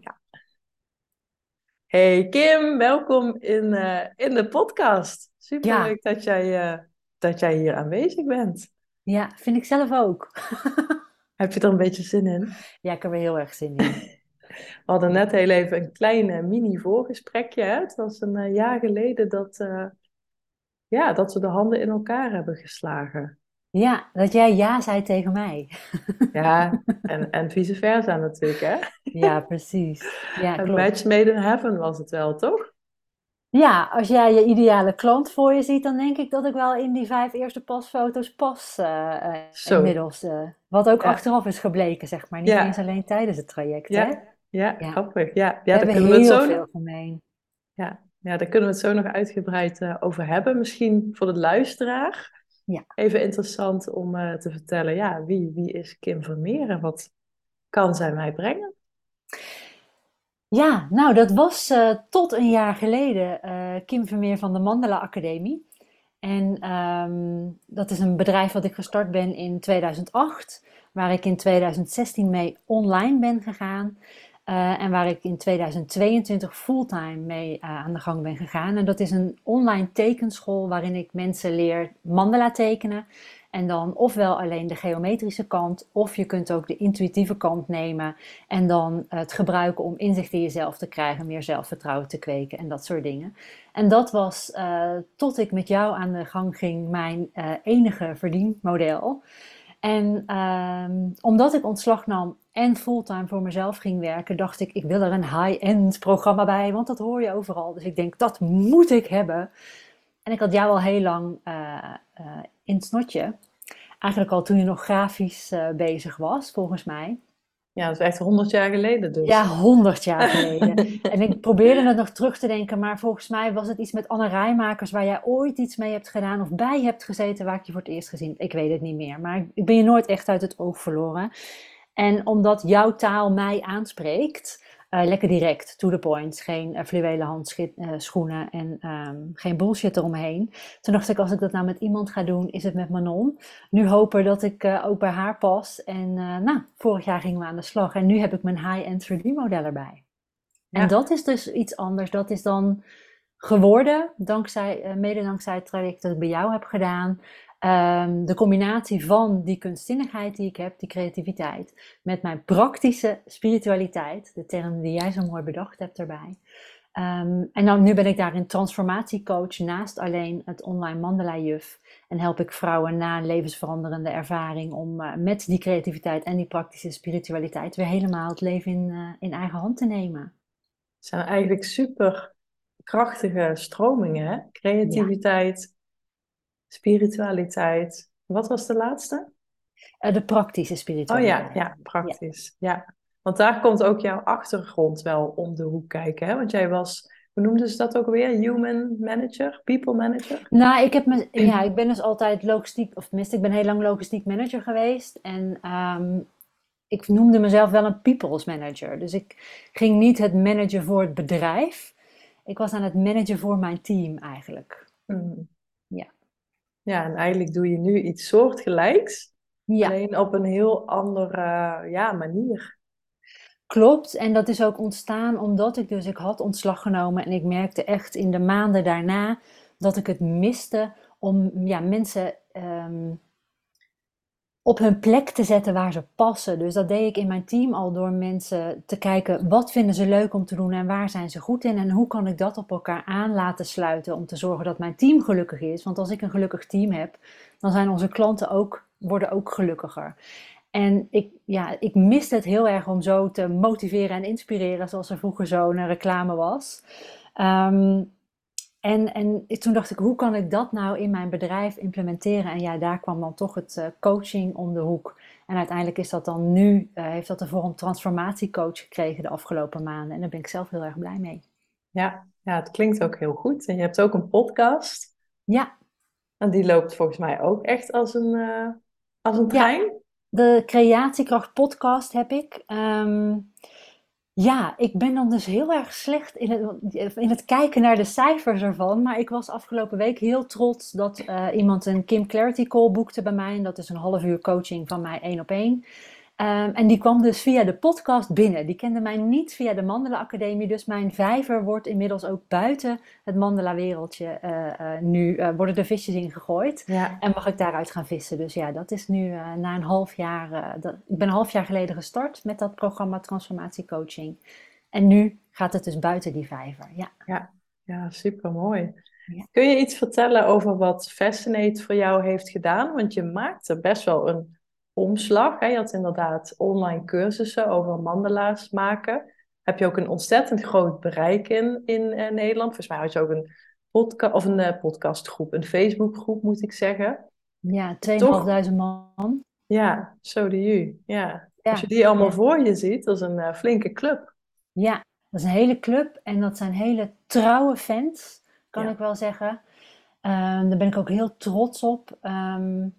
Ja. Hey Kim, welkom in, eh, in de podcast. Super leuk dat, jij, uh, dat jij hier aanwezig bent. Ja, vind ik zelf ook. Heb je er een beetje zin in? Ja, ik heb er heel erg zin in. We hadden net heel even een klein mini-voorgesprekje. Het was een jaar geleden dat, ja, dat we de handen in elkaar hebben geslagen. Ja, dat jij ja zei tegen mij. Ja, en, en vice versa natuurlijk, hè? Ja, precies. Ja, een match made in heaven was het wel, toch? Ja, als jij je ideale klant voor je ziet, dan denk ik dat ik wel in die vijf eerste pasfoto's pas uh, inmiddels. Uh, wat ook achteraf is gebleken, zeg maar. Niet eens alleen tijdens het traject, ja. hè? Ja, ja, grappig. Ja, ja daar kunnen we het zo veel gemeen. Ja, ja, daar kunnen we het zo nog uitgebreid over hebben. Misschien voor de luisteraar. Ja. Even interessant om uh, te vertellen, ja, wie, wie is Kim Vermeer en wat kan zij mij brengen? Ja, nou dat was uh, tot een jaar geleden uh, Kim Vermeer van de Mandela Academie. En um, dat is een bedrijf wat ik gestart ben in 2008, waar ik in 2016 mee online ben gegaan. Uh, en waar ik in 2022 fulltime mee uh, aan de gang ben gegaan. En dat is een online tekenschool waarin ik mensen leer mandala tekenen. En dan ofwel alleen de geometrische kant, of je kunt ook de intuïtieve kant nemen en dan het gebruiken om inzicht in jezelf te krijgen, meer zelfvertrouwen te kweken en dat soort dingen. En dat was, tot ik met jou aan de gang ging, mijn enige verdienmodel. En ehm, omdat ik ontslag nam en fulltime voor mezelf ging werken, dacht ik, ik wil er een high-end programma bij, want dat hoor je overal. Dus ik denk, dat moet ik hebben. En ik had jou al heel lang uh, uh, in het snotje. Eigenlijk al toen je nog grafisch uh, bezig was, volgens mij. Ja, dat is echt honderd jaar geleden dus. Ja, honderd jaar geleden. en ik probeerde het nog terug te denken, maar volgens mij was het iets met Anne Rijmakers waar jij ooit iets mee hebt gedaan of bij hebt gezeten waar ik je voor het eerst gezien Ik weet het niet meer, maar ik ben je nooit echt uit het oog verloren. En omdat jouw taal mij aanspreekt, uh, lekker direct, to the point, geen uh, fluwelen handschoenen uh, en um, geen bullshit eromheen. Toen dacht ik, als ik dat nou met iemand ga doen, is het met Manon. Nu hopen dat ik ook bij haar pas. En nou, vorig jaar gingen we aan de slag en nu heb ik mijn high-end 3D-model erbij. Ja. En dat is dus iets anders. Dat is dan geworden, dankzij, mede dankzij het traject dat ik bij jou heb gedaan. Um, de combinatie van die kunstzinnigheid die ik heb, die creativiteit, met mijn praktische spiritualiteit, de term die jij zo mooi bedacht hebt erbij. Um, en dan, nu ben ik daarin transformatiecoach naast alleen het online mandala-juf. En help ik vrouwen na een levensveranderende ervaring om uh, met die creativiteit en die praktische spiritualiteit weer helemaal het leven in, uh, in eigen hand te nemen. Het zijn eigenlijk super krachtige stromingen, hè? Creativiteit, spiritualiteit. Wat was de laatste? Uh, de praktische spiritualiteit. Oh ja, ja praktisch. Ja. ja. Want daar komt ook jouw achtergrond wel om de hoek kijken. Hè? Want jij was, hoe noemden ze dat ook weer? Human manager? People manager? Nou, ik, heb me, ja, ik ben dus altijd logistiek, of tenminste, ik ben heel lang logistiek manager geweest. En um, ik noemde mezelf wel een people's manager. Dus ik ging niet het managen voor het bedrijf. Ik was aan het managen voor mijn team eigenlijk. Mm. Ja. Ja, en eigenlijk doe je nu iets soortgelijks, ja. alleen op een heel andere ja, manier. Klopt, en dat is ook ontstaan omdat ik dus, ik had ontslag genomen en ik merkte echt in de maanden daarna dat ik het miste om ja, mensen um, op hun plek te zetten waar ze passen. Dus dat deed ik in mijn team al door mensen te kijken wat vinden ze leuk om te doen en waar zijn ze goed in en hoe kan ik dat op elkaar aan laten sluiten om te zorgen dat mijn team gelukkig is. Want als ik een gelukkig team heb, dan zijn onze klanten ook, worden ook gelukkiger. En ik, ja, ik miste het heel erg om zo te motiveren en inspireren zoals er vroeger zo'n reclame was. Um, en, en toen dacht ik, hoe kan ik dat nou in mijn bedrijf implementeren? En ja, daar kwam dan toch het uh, coaching om de hoek. En uiteindelijk is dat dan nu, uh, heeft dat de vorm transformatiecoach gekregen de afgelopen maanden. En daar ben ik zelf heel erg blij mee. Ja, ja, het klinkt ook heel goed. En je hebt ook een podcast. Ja. En die loopt volgens mij ook echt als een, uh, als een trein. Ja, de Creatiekracht podcast heb ik. Um, ja, ik ben dan dus heel erg slecht in het, in het kijken naar de cijfers ervan. Maar ik was afgelopen week heel trots dat uh, iemand een Kim Clarity Call boekte bij mij. En dat is een half uur coaching van mij één op één. Ehm, en die kwam dus via de podcast binnen. Die kende mij niet via de Mandela Academie. Dus mijn vijver wordt inmiddels ook buiten het Mandela-wereldje. Uh, nu uh, worden er visjes ingegooid. Ja. En mag ik daaruit gaan vissen. Dus ja, dat is nu na een half jaar. Dat, ik ben een half jaar geleden gestart met dat programma Transformatiecoaching. En nu gaat het dus buiten die vijver. Ja, ja, ja super mooi. Kun je iets vertellen over wat Fascinate voor jou heeft gedaan? Want je maakte best wel een omslag. Hè? Je had inderdaad online cursussen over mandala's maken. Heb je ook een ontzettend groot bereik in, in uh, Nederland. Volgens mij had je ook een, podcast of een uh, podcastgroep, een Facebookgroep moet ik zeggen. Ja, 2.500 man. Ja, zo de u. Ja. Als je die allemaal voor je ziet, dat is een uh, flinke club. Ja, dat is een hele club en dat zijn hele trouwe fans, kan ik wel zeggen. Um, daar ben ik ook heel trots op. Um,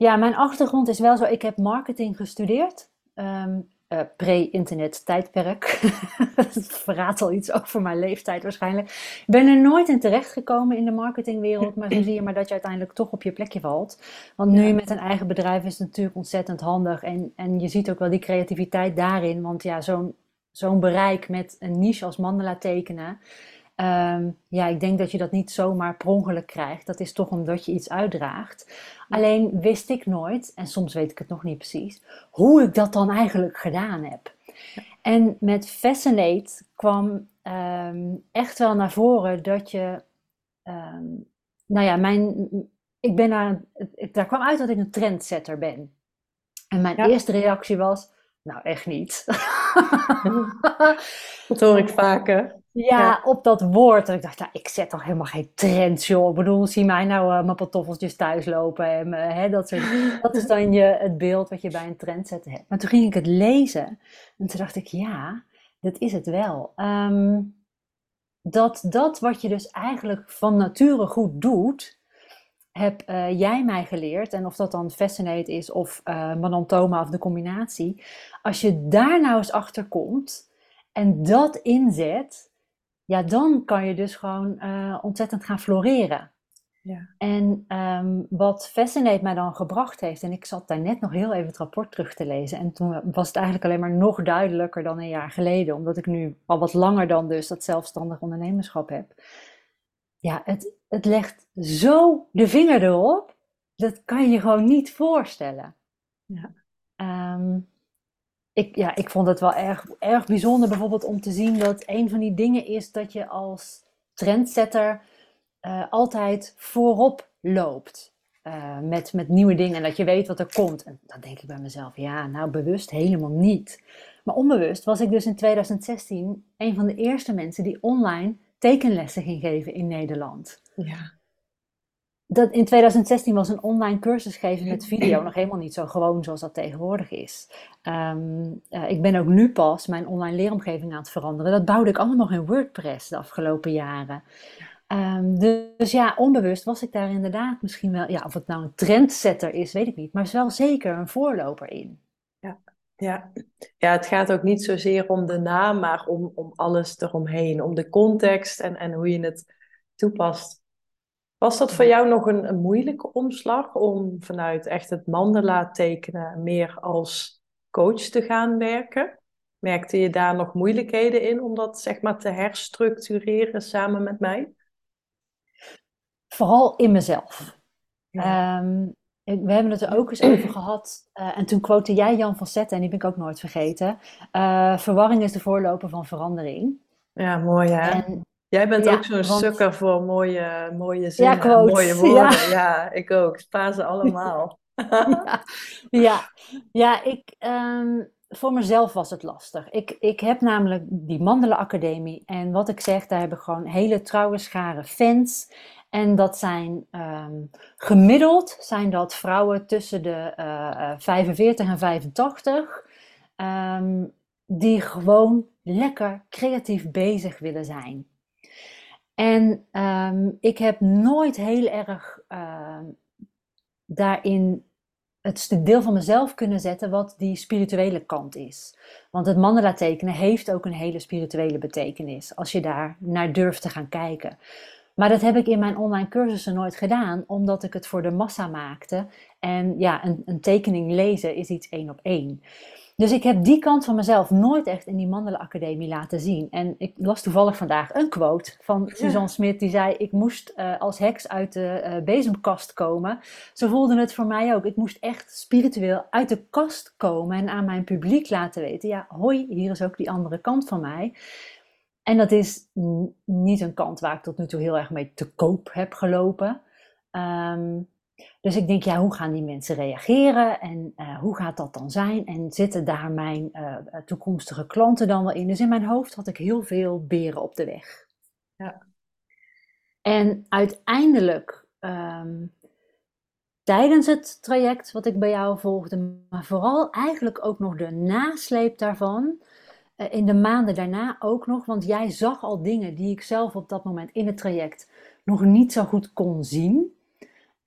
ja, mijn achtergrond is wel zo. Ik heb marketing gestudeerd. Um, uh, pre-internet tijdperk. dat verraadt al iets over mijn leeftijd waarschijnlijk. Ik ben er nooit in terecht gekomen in de marketingwereld. Maar zo zie je maar dat je uiteindelijk toch op je plekje valt. Want nu met een eigen bedrijf is het natuurlijk ontzettend handig. En, en je ziet ook wel die creativiteit daarin. Want ja, zo'n zo'n bereik met een niche als mandala tekenen. Um, ja, ik denk dat je dat niet zomaar per ongeluk krijgt. Dat is toch omdat je iets uitdraagt. Alleen wist ik nooit, en soms weet ik het nog niet precies, hoe ik dat dan eigenlijk gedaan heb. En met Fascinate kwam um, echt wel naar voren dat je, um, nou ja, mijn, ik ben daar, daar kwam uit dat ik een trendsetter ben. En mijn eerste reactie was, nou echt niet. dat hoor ik vaker. Ja, op dat woord. En ik dacht, nou, ik zet toch helemaal geen trends, joh. Ik bedoel, zie mij nou uh, mijn pantoffeltjes thuis lopen. En, uh, hè, dat, soort, dat is dan je, het beeld wat je bij een trendsetter hebt. Maar toen ging ik het lezen. En toen dacht ik, ja, dat is het wel. Um, dat dat wat je dus eigenlijk van nature goed doet, heb uh, jij mij geleerd. En of dat dan Fascinate is of uh, Manantoma of de combinatie. Als je daar nou eens achter komt en dat inzet ja, dan kan je dus gewoon uh, ontzettend gaan floreren. Ja. En um, wat Fascinate mij dan gebracht heeft, en ik zat daar net nog heel even het rapport terug te lezen, en toen was het eigenlijk alleen maar nog duidelijker dan een jaar geleden, omdat ik nu al wat langer dan dus dat zelfstandig ondernemerschap heb. Ja, het, het legt zo de vinger erop, dat kan je je gewoon niet voorstellen. Ja. Um, ik, ja, ik vond het wel erg, erg bijzonder bijvoorbeeld om te zien dat een van die dingen is dat je als trendsetter uh, altijd voorop loopt. Uh, met, met nieuwe dingen en dat je weet wat er komt. En dan denk ik bij mezelf, ja, nou bewust helemaal niet. Maar onbewust was ik dus in 2016 een van de eerste mensen die online tekenlessen ging geven in Nederland. Ja dat in 2016 was een online cursus geven met video nog helemaal niet zo gewoon zoals dat tegenwoordig is. Ehm, eh, ik ben ook nu pas mijn online leeromgeving aan het veranderen. Dat bouwde ik allemaal nog in WordPress de afgelopen jaren. Um, dus, ja, onbewust was ik daar inderdaad misschien wel, ja, of het nou een trendsetter is, weet ik niet, maar is wel zeker een voorloper in. Ja, ja. ja het gaat ook niet zozeer om de naam, maar om, om alles eromheen, om de context en, en hoe je het toepast. Was dat voor jou nog een, een moeilijke omslag om vanuit echt het mandala tekenen meer als coach te gaan werken? Merkte je daar nog moeilijkheden in om dat zeg maar te herstructureren samen met mij? Vooral in mezelf. Ehm, we hebben het er ook eens over gehad. Uh, en toen quote jij Jan van Zetten, en die ben ik ook nooit vergeten. Uh, verwarring is de voorloper van verandering. Ja, mooi hè? En Jij bent ook zo'n want... sukker voor mooie, mooie zinnen, ja, mooie woorden. Ja. ik ook. Spaar ze allemaal. ja. ja, ik, um, voor mezelf was het lastig. Ik, ik heb namelijk die Mandelen Academie. En wat ik zeg, daar hebben gewoon hele trouwe scharen fans. En dat zijn um, gemiddeld zijn dat vrouwen tussen de uh, 45 en 85. Um, die gewoon lekker creatief bezig willen zijn. En um, ik heb nooit heel erg uh, daarin het deel van mezelf kunnen zetten wat die spirituele kant is. Want het mandala tekenen heeft ook een hele spirituele betekenis als je daar naar durft te gaan kijken. Maar dat heb ik in mijn online cursussen nooit gedaan, omdat ik het voor de massa maakte. En ja, een, een tekening lezen is iets één op één. Dus ik heb die kant van mezelf nooit echt in die Mandela Academie laten zien. En ik las toevallig vandaag een quote van Suzanne Smit die zei: Ik moest eh, als heks uit de uh, bezemkast komen. Zo voelde het voor mij ook. Ik moest echt spiritueel uit de kast komen en aan mijn publiek laten weten: Ja, hoi, hier is ook die andere kant van mij. En dat is niet een kant waar ik tot nu toe heel erg mee te koop heb gelopen. Um, dus ik denk, ja, hoe gaan die mensen reageren en uh, hoe gaat dat dan zijn? En zitten daar mijn uh, toekomstige klanten dan wel in? Dus in mijn hoofd had ik heel veel beren op de weg. Ja. En uiteindelijk, um, tijdens het traject wat ik bij jou volgde, maar vooral eigenlijk ook nog de nasleep daarvan, uh, in de maanden daarna ook nog, want jij zag al dingen die ik zelf op dat moment in het traject nog niet zo goed kon zien.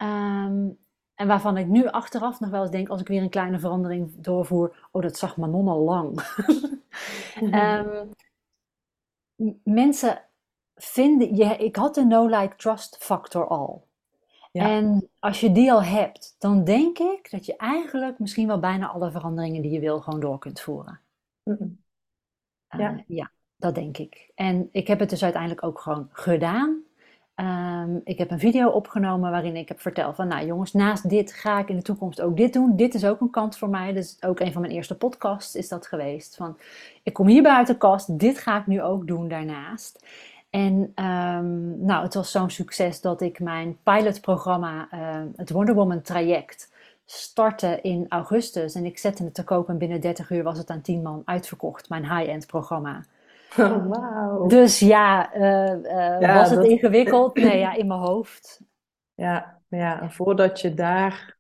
Ehm, en waarvan ik nu achteraf nog wel eens denk, als ik weer een kleine verandering doorvoer, oh, dat zag Manon al lang. um, mensen vinden, je, ik had de no-like trust factor al. Ja. En als je die al hebt, dan denk ik dat je eigenlijk misschien wel bijna alle veranderingen die je wil gewoon door kunt voeren. Mm ja. ja, dat denk ik. En ik heb het dus uiteindelijk ook gewoon gedaan. Um, ik heb een video opgenomen waarin ik heb verteld van, nou jongens, naast dit ga ik in de toekomst ook dit doen. Dit is ook een kant voor mij. Dus ook een van mijn eerste podcasts is dat geweest. Van, ik kom hier buiten de kast, dit ga ik nu ook doen daarnaast. En um, nou, het was zo'n succes dat ik mijn pilotprogramma, uh, het Wonder Woman traject, startte in augustus. En ik zette het te koop en binnen 30 uur was het aan 10 man uitverkocht, mijn high-end programma. Oh, wow. Dus ja, uh, uh, was het ingewikkeld? Nee, ja, in mijn hoofd. Ja, ja en voordat je daar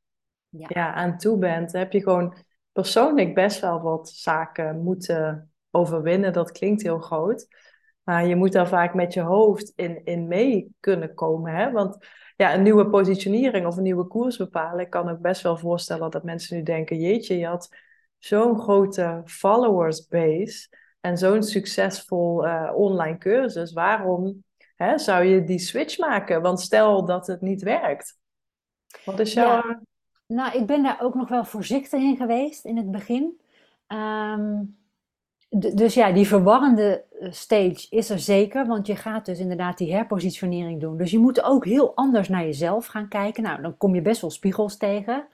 ja. ja. aan toe bent, heb je gewoon persoonlijk best wel wat zaken moeten overwinnen. Dat klinkt heel groot. Maar je moet daar vaak met je hoofd in, in mee kunnen komen. Hè? Want ja, een nieuwe positionering of een nieuwe koers bepalen. Ik kan ook best wel voorstellen dat mensen nu denken: jeetje, je had zo'n grote followers base en zo'n succesvol uh, online cursus, waarom hè, zou je die switch maken? Want stel dat het niet werkt. Wat is jouw. Nou, ik ben daar ook nog wel voorzichtig in geweest in het begin. Um, dus ja, die verwarrende eh, stage is er zeker, want je gaat dus inderdaad die herpositionering doen. Dus je moet ook heel anders naar jezelf gaan kijken. Nou, dan kom je best wel spiegels tegen.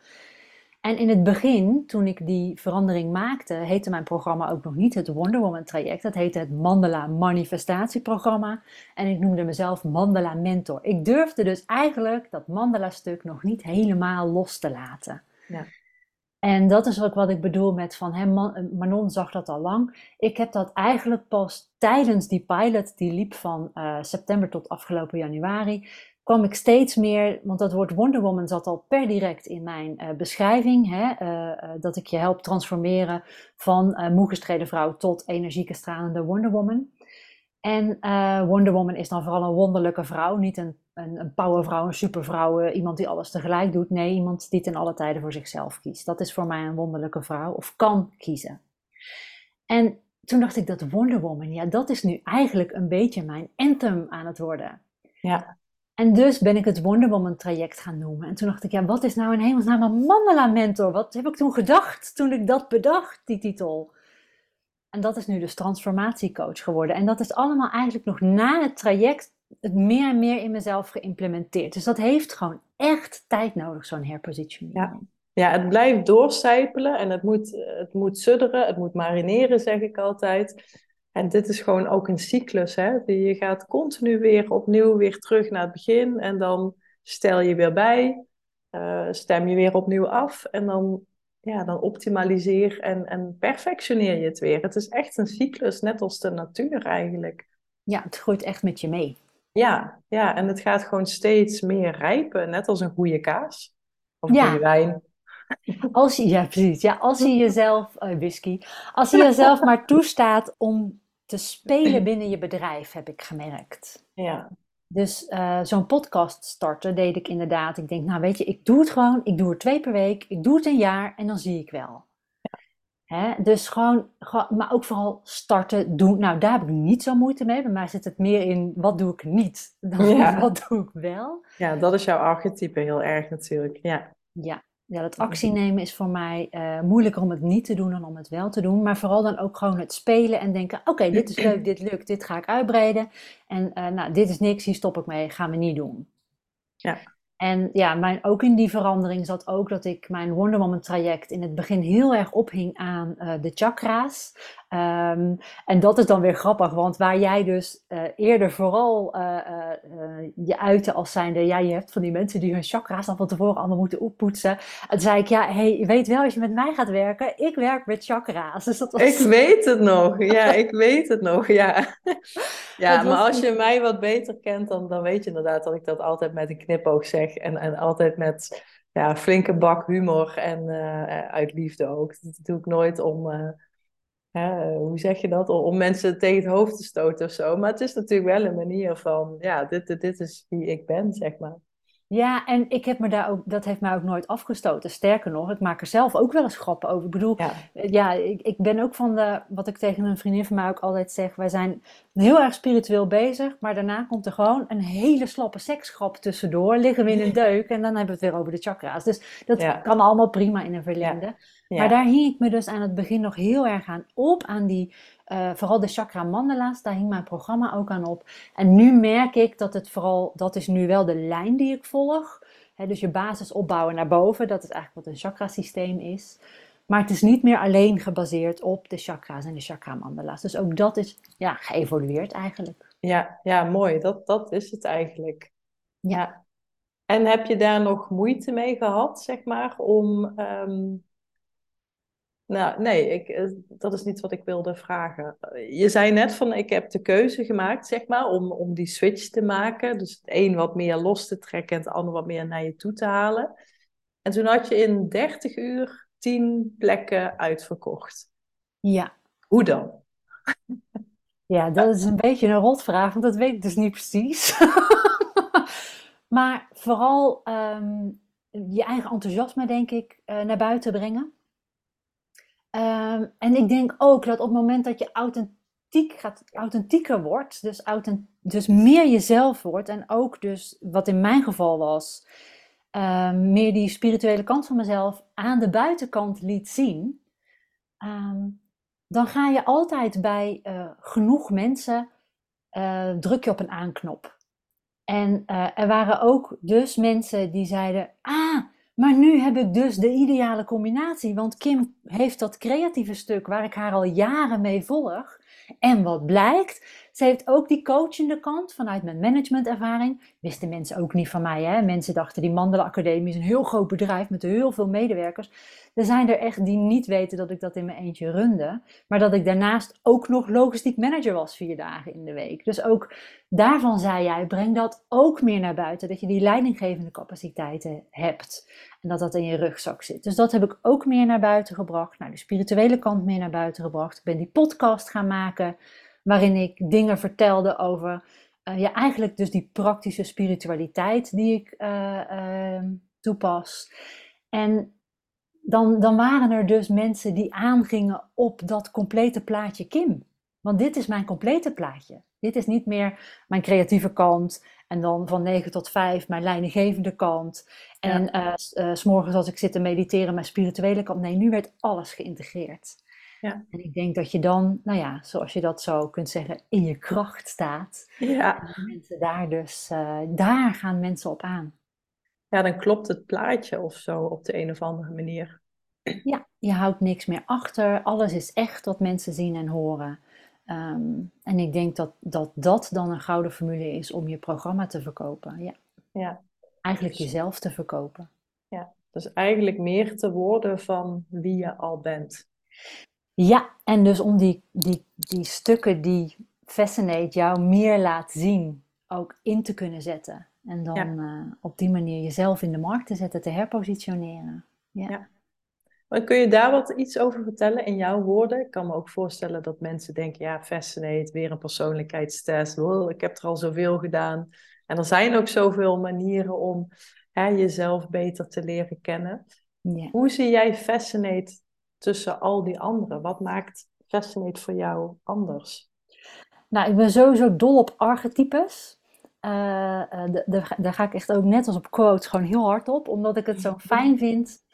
En in het begin, toen ik die verandering maakte, heette mijn programma ook nog niet het Wonder Woman traject. Dat heette het Mandala Manifestatieprogramma. En ik noemde mezelf Mandala Mentor. Ik durfde dus eigenlijk dat Mandala stuk nog niet helemaal los te laten. Ja. En dat is ook wat ik bedoel met van, hè, Manon zag dat al lang. Ik heb dat eigenlijk pas tijdens die pilot, die liep van uh, september tot afgelopen januari, kwam ik steeds meer, want dat woord Wonder Woman zat al per direct in mijn uh, beschrijving, hè, uh, dat ik je help transformeren van moe gestreden vrouw tot energieke stralende Wonder Woman. En Wonder Woman is dan vooral een wonderlijke vrouw, niet een, een, een powervrouw, een supervrouw, iemand die alles tegelijk doet. Nee, iemand die ten alle tijden voor zichzelf kiest. Dat is voor mij een wonderlijke vrouw, of kan kiezen. En toen dacht ik dat Wonder Woman, ja, dat is nu eigenlijk een beetje mijn anthem aan het worden. Ja. En dus ben ik het Wonder Woman traject gaan noemen. En toen dacht ik, ja, wat is nou in hemelsnaam een Mandala mentor? Wat heb ik toen gedacht toen ik dat bedacht, die titel? En dat is nu dus transformatiecoach geworden. En dat is allemaal eigenlijk nog na het traject het meer en meer in mezelf geïmplementeerd. Dus dat heeft gewoon echt tijd nodig, zo'n herpositionering. Ja. ja, het blijft doorcijpelen en het moet, het moet sudderen, het moet marineren, zeg ik altijd. En dit is gewoon ook een cyclus. Hè? Je gaat continu weer opnieuw weer terug naar het begin. En dan stel je weer bij. Uh, stem je weer opnieuw af. En dan, ja, dan optimaliseer en, en perfectioneer je het weer. Het is echt een cyclus, net als de natuur eigenlijk. Ja, het groeit echt met je mee. Ja, ja, en het gaat gewoon steeds meer rijpen. Net als een goede kaas. Of ja. goede wijn. Als je, ja, precies. Ja, als je jezelf, uh, whisky, als je jezelf maar toestaat om te spelen binnen je bedrijf, heb ik gemerkt. Ja. Dus uh, zo'n podcast starten deed ik inderdaad. Ik denk, nou weet je, ik doe het gewoon. Ik doe het twee per week. Ik doe het een jaar en dan zie ik wel. Ja. Hè? Dus gewoon, maar ook vooral starten, doen. Nou, daar heb ik niet zo moeite mee. Bij mij zit het meer in, wat doe ik niet? Dan wat doe ik wel? Ja, dat is jouw archetype heel erg natuurlijk. Ja, ja. Ja, dat actie nemen is voor mij uh, moeilijker om het niet te doen dan om het wel te doen. Maar vooral dan ook gewoon het spelen en denken: oké, dit is leuk, dit lukt, dit ga ik uitbreiden. En uh, nou, dit is niks, hier stop ik mee, gaan we niet doen. Ja. En ja, mijn, ook in die verandering zat ook dat ik mijn Wonder Woman traject in het begin heel erg ophing aan uh, de chakra's. Um, en dat is dan weer grappig, want waar jij dus uh, eerder vooral uh, je uitte als zijnde, ja, je hebt van die mensen die hun chakra's dan van tevoren allemaal moeten oppoetsen. En zei ik, ja, hey, je weet wel, als je met mij gaat werken, ik werk met chakra's. Dus dat was... Ik weet het nog, ja, ik weet het nog, ja. ja, maar als je mij wat beter kent, dan, dan weet je inderdaad dat ik dat altijd met een knipoog zeg en, en altijd met ja, flinke bak humor en uit liefde ook. Dat doe ik nooit om hoe zeg je dat? Om mensen tegen het hoofd te stoten of zo. Maar het is natuurlijk wel een manier van, ja, dit, dit is wie ik ben, zeg maar. Ja, en ik heb me daar ook, dat heeft mij ook nooit afgestoten. Sterker nog, ik maak er zelf ook wel eens grappen over. Ik bedoel, ja, ik, ik ben ook van de, wat ik tegen een vriendin van mij ook altijd zeg, wij zijn heel erg spiritueel bezig, maar daarna komt er gewoon een hele slappe seksgrap tussendoor, liggen we in een deuk en dan hebben we het weer over de chakra's. Dus dat kan allemaal prima in een verlengde. Maar daar hing ik me dus aan het begin nog heel erg aan op, aan die, uh, vooral de chakra mandala's, daar hing mijn programma ook aan op. En nu merk ik dat het vooral, dat is nu wel de lijn die ik volg. He, dus je basis opbouwen naar boven, dat is eigenlijk wat een chakrasysteem is. Maar het is niet meer alleen gebaseerd op de chakra's en de chakra mandala's. Dus ook dat is ja, geëvolueerd eigenlijk. Ja, ja mooi. Dat, dat is het eigenlijk. Ja. En heb je daar nog moeite mee gehad, zeg maar, om um, nou, nee, ik, eh, dat is niet wat ik wilde vragen. Je zei net van, ik heb de keuze gemaakt, zeg maar, om, om die switch te maken. Dus het een wat meer los te trekken en het ander wat meer naar je toe te halen. En toen had je in 30 uur 10 plekken uitverkocht. Ja. Hoe dan? Ja, dat is een beetje een rotvraag, want dat weet ik dus niet precies. maar vooral ehm, je eigen enthousiasme, denk ik, uh, naar buiten brengen. Ehm, en ik denk ook dat op het moment dat je authentiek gaat, authentieker wordt, dus, authent, dus meer jezelf wordt, en ook dus, wat in mijn geval was, ehm, meer die spirituele kant van mezelf aan de buitenkant liet zien, ehm, dan ga je altijd bij uh, genoeg mensen, uh, druk je op een aanknop. En uh, er waren ook dus mensen die zeiden, ah, maar nu heb ik dus de ideale combinatie, want Kim heeft dat creatieve stuk waar ik haar al jaren mee volg. En wat blijkt, ze heeft ook die coachende kant vanuit mijn managementervaring. Wisten mensen ook niet van mij. Hè? Mensen dachten die Mandela Academie is een heel groot bedrijf met heel veel medewerkers. Er zijn er echt die niet weten dat ik dat in mijn eentje runde. Maar dat ik daarnaast ook nog logistiek manager was vier dagen in de week. Dus ook daarvan zei jij, breng dat ook meer naar buiten. Dat je die leidinggevende capaciteiten hebt. En dat dat in je rugzak zit. Dus dat heb ik ook meer naar buiten gebracht. Nou, de spirituele kant meer naar buiten gebracht. Ik ben die podcast gaan maken waarin ik dingen vertelde over uh, ja, eigenlijk dus die praktische spiritualiteit die ik uh, toepas. En dan, dan waren er dus mensen die aangingen op dat complete plaatje Kim. Want dit is mijn complete plaatje. Dit is niet meer mijn creatieve kant en dan van 9 tot 5 mijn leidinggevende kant. En ja. uh, s morgens als ik zit te mediteren mijn spirituele kant. Nee, nu werd alles geïntegreerd. Ja. En ik denk dat je dan, nou ja, zoals je dat zo kunt zeggen, in je kracht staat. Ja. En mensen daar dus, uh, daar gaan mensen op aan. Ja, dan klopt het plaatje of zo op de een of andere manier. Ja, je houdt niks meer achter. Alles is echt wat mensen zien en horen. Um, en ik denk dat, dat dat dan een gouden formule is om je programma te verkopen. Ja. ja. Eigenlijk dus jezelf te verkopen. Ja, dus eigenlijk meer te worden van wie je al bent. Ja, en dus om die, die, die stukken die Fascinate jou meer laat zien, ook in te kunnen zetten. En dan uh, op die manier jezelf in de markt te zetten, te herpositioneren. Ja. ja. Maar kun je daar wat iets over vertellen in jouw woorden? Ik kan me ook voorstellen dat mensen denken, ja, Fascinate, weer een persoonlijkheidstest. Oh, ik heb er al zoveel gedaan. En er zijn ook zoveel manieren om hè, jezelf beter te leren kennen. Ja. Hoe zie jij Fascinate tussen al die anderen? Wat maakt Fascinate voor jou anders? Nou, ik ben sowieso dol op archetypes. Uh, daar ga ik echt ook net als op quotes gewoon heel hard op, omdat ik het zo fijn vind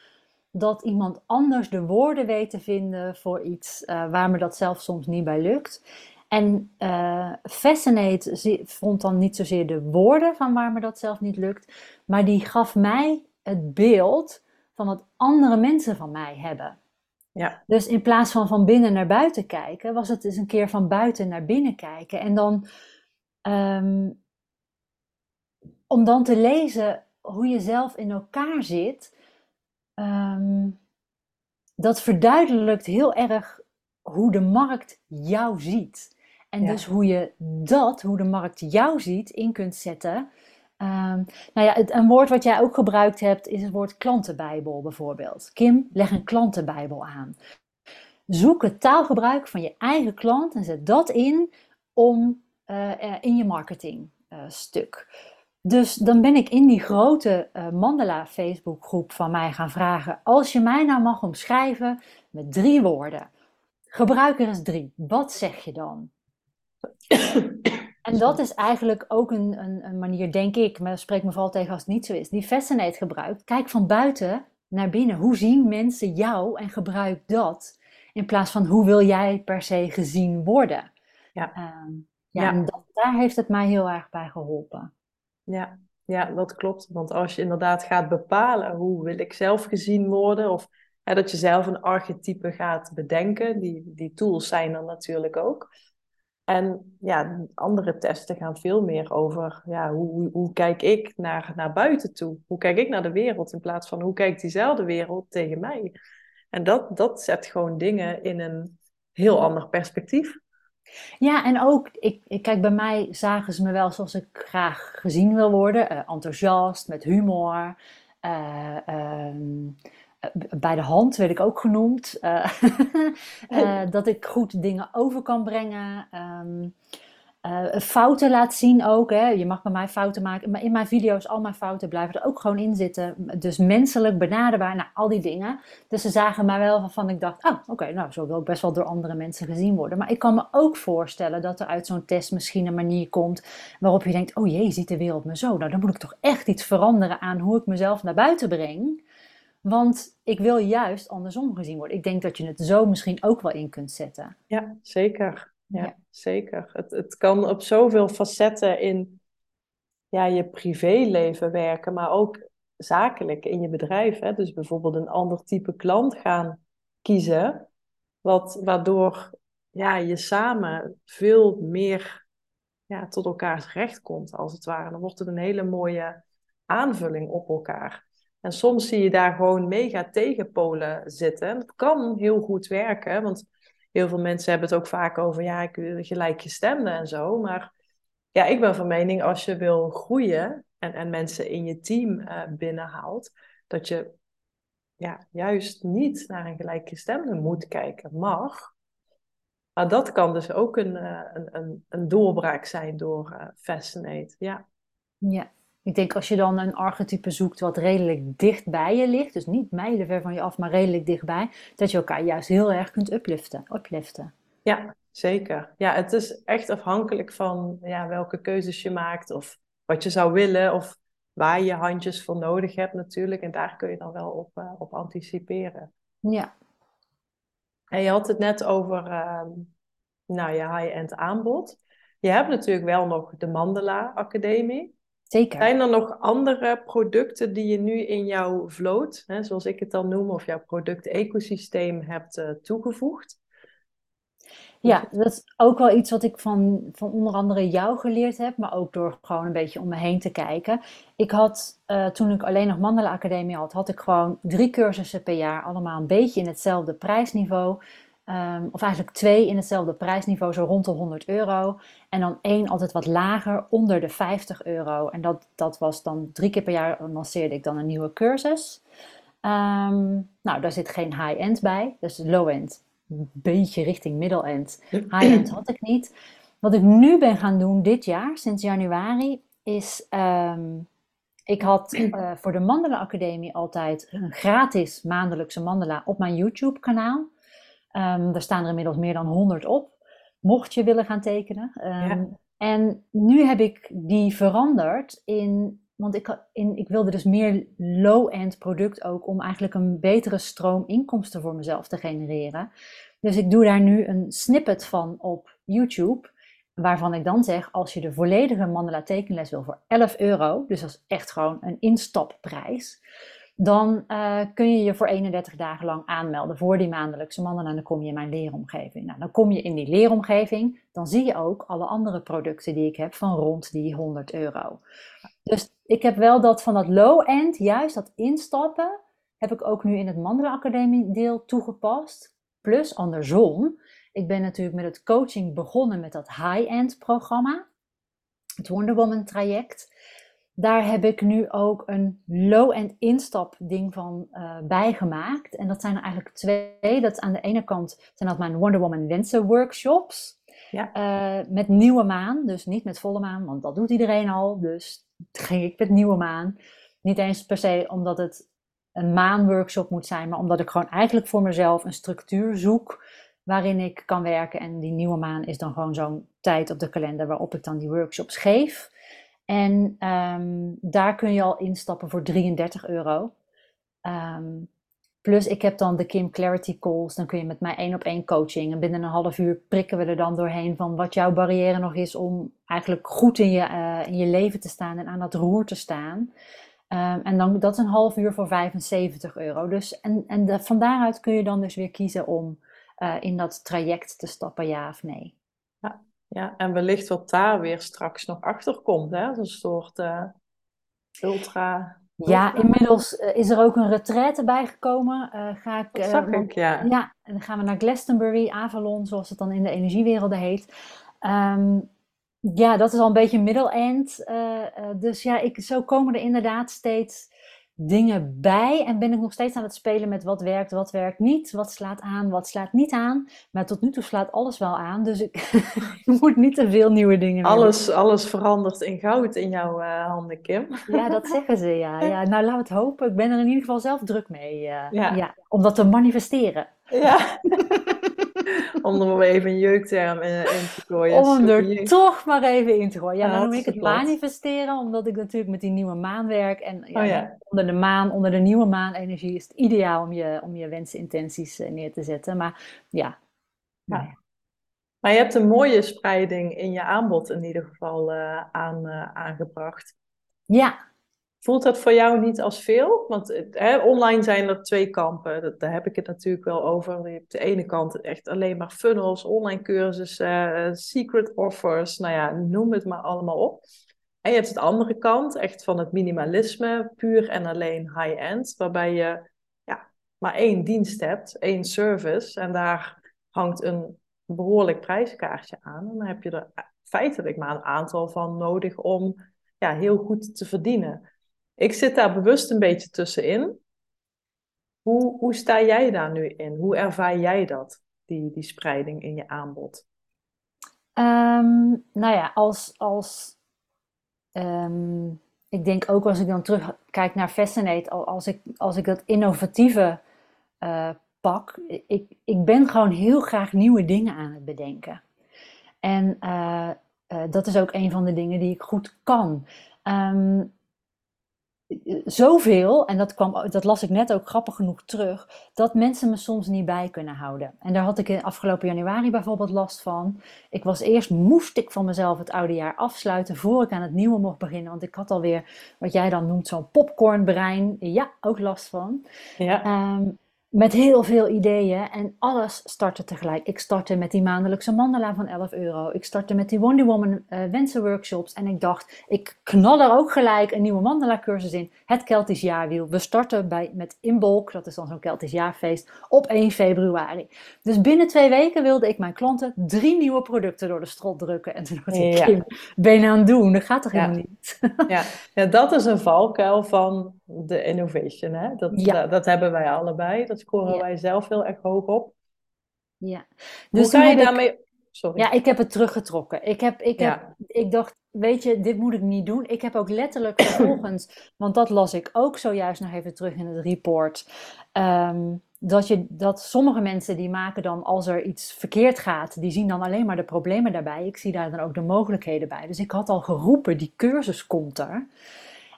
dat iemand anders de woorden weet te vinden voor iets uh, waar me dat zelf soms niet bij lukt. En uh, Fascinate vond dan niet zozeer de woorden van waar me dat zelf niet lukt, maar die gaf mij het beeld van wat andere mensen van mij hebben. Ja. Dus in plaats van van binnen naar buiten kijken, was het eens een keer van buiten naar binnen kijken. En dan, um, om dan te lezen hoe je zelf in elkaar zit, um, dat verduidelijkt heel erg hoe de markt jou ziet. En dus hoe je dat, hoe de markt jou ziet, in kunt zetten Um, nou ja, het, een woord wat jij ook gebruikt hebt is het woord klantenbijbel bijvoorbeeld. Kim, leg een klantenbijbel aan. Zoek het taalgebruik van je eigen klant en zet dat in om, uh, in je marketingstuk. Uh, dus dan ben ik in die grote uh, Mandala Facebookgroep van mij gaan vragen: als je mij nou mag omschrijven met drie woorden, gebruik er eens drie. Wat zeg je dan? En dat is eigenlijk ook een, een, een, manier, denk ik, maar spreek me vooral tegen als het niet zo is, die Fascinate gebruikt. Kijk van buiten naar binnen. Hoe zien mensen jou en gebruik dat? In plaats van hoe wil jij per se gezien worden? Ja. Ehm, ja, En dat, daar heeft het mij heel erg bij geholpen. Ja. ja, dat klopt. Want als je inderdaad gaat bepalen hoe wil ik zelf gezien worden, of hè, dat je zelf een archetype gaat bedenken, die, die tools zijn er natuurlijk ook. En ja, andere testen gaan veel meer over ja, hoe, hoe, kijk ik naar, naar buiten toe? Hoe kijk ik naar de wereld in plaats van hoe kijkt diezelfde wereld tegen mij? En dat, dat zet gewoon dingen in een heel ander perspectief. Ja, en ook, ik, ik, kijk, bij mij zagen ze me wel zoals ik graag gezien wil worden. Uh, enthousiast, met humor. Uh, bij de hand werd ik ook genoemd. Uh, dat ik goed dingen over kan brengen. Um, uh, fouten laat zien ook. Hè. Je mag bij mij fouten maken. Maar in mijn video's, al mijn fouten blijven er ook gewoon in zitten. Dus menselijk, benaderbaar, nou, al die dingen. Dus ze zagen mij wel van ik dacht, ah, oké, nou, zo wil ik best wel door andere mensen gezien worden. Maar ik kan me ook voorstellen dat er uit zo'n test misschien een manier komt waarop je denkt, oh jee, ziet de wereld me zo? Nou, dan moet ik toch echt iets veranderen aan hoe ik mezelf naar buiten breng. Want ik wil juist andersom gezien worden. Ik denk dat je het zo misschien ook wel in kunt zetten. Ja, zeker. Ja, zeker. Het, het kan op zoveel facetten in ja, je privéleven werken, maar ook zakelijk in je bedrijf. Hè? Dus bijvoorbeeld een ander type klant gaan kiezen, wat, waardoor ja, je samen veel meer ja, tot elkaars recht komt, als het ware. Dan wordt het een hele mooie aanvulling op elkaar. En soms zie je daar gewoon mega tegenpolen zitten. En dat kan heel goed werken, want heel veel mensen hebben het ook vaak over, ja, ik gelijkgestemden en zo. Maar ja, ik ben van mening, als je wil groeien en, en mensen in je team uh, binnenhaalt, dat je ja, juist niet naar een gelijkgestemde moet kijken. Mag. Maar dat kan dus ook een, uh, een, een, een, doorbraak zijn door uh, Fascinate. Ja. ja, ik denk als je dan een archetype zoekt wat redelijk dicht bij je ligt, dus niet mijlenver van je af, maar redelijk dichtbij, dat je elkaar juist heel erg kunt upliften. upliften. Ja, zeker. Ja, het is echt afhankelijk van ja, welke keuzes je maakt of wat je zou willen of waar je handjes voor nodig hebt natuurlijk. En daar kun je dan wel op, uh, op anticiperen. Ja. En je had het net over uh, nou, je high-end aanbod. Je hebt natuurlijk wel nog de Mandela Academie. Zeker. Zijn er nog andere producten die je nu in jouw vloot, hè, zoals ik het dan noem, of jouw product-ecosysteem hebt uh, toegevoegd? Ja, dat is ook wel iets wat ik van, van onder andere jou geleerd heb, maar ook door gewoon een beetje om me heen te kijken. Ik had, uh, toen ik alleen nog Mandela Academie had, had ik gewoon drie cursussen per jaar, allemaal een beetje in hetzelfde prijsniveau. Um, of eigenlijk twee in hetzelfde prijsniveau, zo rond de 100 euro. En dan één altijd wat lager, onder de 50 euro. En dat, dat was dan drie keer per jaar lanceerde ik dan een nieuwe cursus. Um, nou, daar zit geen high-end bij, dus low-end. Een beetje richting middle-end. High-end had ik niet. Wat ik nu ben gaan doen dit jaar, sinds januari, is um, Ik had uh, voor de Mandala Academie altijd een gratis maandelijkse mandala op mijn YouTube kanaal. Um, ehm, daar staan er inmiddels meer dan 100 op. Mocht je willen gaan tekenen. Um, En nu heb ik die veranderd in want ik, in, ik wilde dus meer low-end product ook om eigenlijk een betere stroom inkomsten voor mezelf te genereren. Dus ik doe daar nu een snippet van op YouTube. Waarvan ik dan zeg, als je de volledige mandala tekenles wil voor 11 euro, dus dat is echt gewoon een instapprijs, dan uh, kun je je voor 31 dagen lang aanmelden voor die maandelijkse mandala en dan kom je in mijn leeromgeving. Nou, dan kom je in die leeromgeving, dan zie je ook alle andere producten die ik heb van rond die 100 euro. Dus ik heb wel dat van dat low-end, juist dat instappen, heb ik ook nu in het Academie deel toegepast. Plus andersom, ik ben natuurlijk met het coaching begonnen met dat high-end programma, het Wonder Woman traject. Daar heb ik nu ook een low-end instap ding van uh, bijgemaakt. En dat zijn er eigenlijk twee. Dat aan de ene kant zijn dat mijn Wonder Woman wensen workshops. Ja. Uh, met nieuwe maan, dus niet met volle maan, want dat doet iedereen al. Dus ging ik met nieuwe maan. Niet eens per se omdat het een maanworkshop moet zijn, maar omdat ik gewoon eigenlijk voor mezelf een structuur zoek waarin ik kan werken. En die nieuwe maan is dan gewoon zo'n tijd op de kalender waarop ik dan die workshops geef. En ehm, daar kun je al instappen voor 33 euro. Um, Plus ik heb dan de Kim Clarity Calls. Dan kun je met mij één op één coaching. En binnen een half uur prikken we er dan doorheen van wat jouw barrière nog is om eigenlijk goed in je, uh, in je leven te staan en aan dat roer te staan. Um, en dan, dat is een half uur voor 75 euro. Dus, en en van daaruit kun je dan dus weer kiezen om uh, in dat traject te stappen, ja of nee. Ja, en wellicht wat daar weer straks nog achter komt. Hè? Een soort uh, ultra ja, inmiddels eh, is er ook een retraite bijgekomen. Uh, ga ik, dat zag uh, ik, ja. Ja, en dan gaan we naar Glastonbury, Avalon, zoals het dan in de energiewerelden heet. Um, ja, dat is al een beetje middle-end. dus ja, ik, zo komen er inderdaad steeds dingen bij en ben ik nog steeds aan het spelen met wat werkt, wat werkt niet, wat slaat aan, wat slaat niet aan. Maar tot nu toe slaat alles wel aan, dus ik moet niet te veel nieuwe dingen alles, Alles verandert in goud in jouw uh, handen, Kim. Ja, dat zeggen ze, ja. ja. Nou, we het hopen. Ik ben er in ieder geval zelf druk mee, uh, ja. ja. om dat te manifesteren. Ja. om er maar even een jeukterm in, in te gooien. Om er toch maar even in te gooien. Ja, dan noem ik het manifesteren, omdat ik natuurlijk met die nieuwe maan werk. En ja, oh, ja. onder de maan, onder de nieuwe maanenergie is het ideaal om je, om je wensen, intenties eh, neer te zetten. Maar ja. ja. Maar je hebt een mooie spreiding in je aanbod in ieder geval uh, aan, uh, aangebracht. Ja, Voelt dat voor jou niet als veel? Want hè, online zijn er twee kampen. Dat, daar heb ik het natuurlijk wel over. Je hebt de ene kant echt alleen maar funnels, online cursussen, secret offers. Nou ja, noem het maar allemaal op. En je hebt de andere kant, echt van het minimalisme, puur en alleen high-end. Waarbij je ja, maar één dienst hebt, één service. En daar hangt een behoorlijk prijskaartje aan. En dan heb je er feitelijk maar een aantal van nodig om ja, heel goed te verdienen. Ik zit daar bewust een beetje tussenin. Hoe, hoe sta jij daar nu in? Hoe ervaar jij dat, die, die spreiding in je aanbod? Um, nou ja, als, als ehm, ik denk ook als ik dan terugkijk naar Fascinate, als ik, als ik dat innovatieve uh, pak, ik, ik ben gewoon heel graag nieuwe dingen aan het bedenken. En uh, uh, dat is ook een van de dingen die ik goed kan. Um, zoveel, en dat, kwam, dat las ik net ook grappig genoeg terug, dat mensen me soms niet bij kunnen houden. En daar had ik in afgelopen januari bijvoorbeeld last van. Ik was eerst, moest ik van mezelf het oude jaar afsluiten voor ik aan het nieuwe mocht beginnen. Want ik had alweer, wat jij dan noemt, zo'n popcornbrein. Ja, ook last van. Ja. Um, met heel veel ideeën en alles startte tegelijk. Ik startte met die maandelijkse mandala van 11 euro. Ik startte met die Wonder Woman uh, wensenworkshops. En ik dacht, ik knal er ook gelijk een nieuwe mandala cursus in. Het Keltisch jaarwiel. We starten bij, met Inbolk, dat is dan zo'n Keltisch jaarfeest, op 1 februari. Dus binnen twee weken wilde ik mijn klanten drie nieuwe producten door de strot drukken. En toen dacht ik, ja. ben je aan het doen? Dat gaat toch helemaal niet? ja. ja, dat is een valkuil van de innovation. Hè? Dat, dat, dat, hebben wij allebei. Dat scoren wij zelf heel erg hoog op. Ja. Dus Hoe ga je daarmee... sorry. Ja, ik heb het teruggetrokken. Ik, heb, ik, heb, ik dacht, weet je, dit moet ik niet doen. Ik heb ook letterlijk vervolgens, want dat las ik ook zojuist nog even terug in het report. Ehm, dat, je, dat sommige mensen die maken dan, als er iets verkeerd gaat, die zien dan alleen maar de problemen daarbij. Ik zie daar dan ook de mogelijkheden bij. Dus ik had al geroepen, die cursus komt er.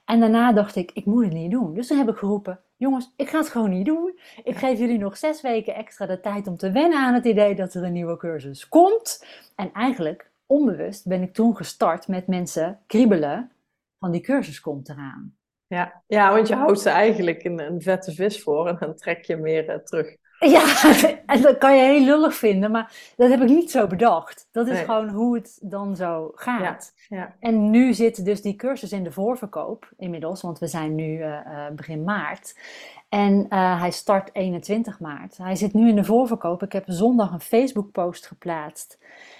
En daarna dacht ik, ik moet het niet doen. Dus toen heb ik geroepen, jongens, ik ga het gewoon niet doen. Ik geef jullie nog zes weken extra de tijd om te wennen aan het idee dat er een nieuwe cursus komt. En eigenlijk, onbewust, ben ik toen gestart met mensen kriebelen van die cursus komt eraan. Ja, ja want je houdt ze eigenlijk in een vette vis voor en dan trek je meer uh, terug. Ja, en dat kan je heel lullig vinden, maar dat heb ik niet zo bedacht. Dat is gewoon hoe het dan zo gaat. Ja, ja. En nu zit dus die cursus in de voorverkoop inmiddels, want we zijn nu uh, begin maart. En uh, hij start 21 maart. Hij zit nu in de voorverkoop. Ik heb zondag een Facebook-post geplaatst.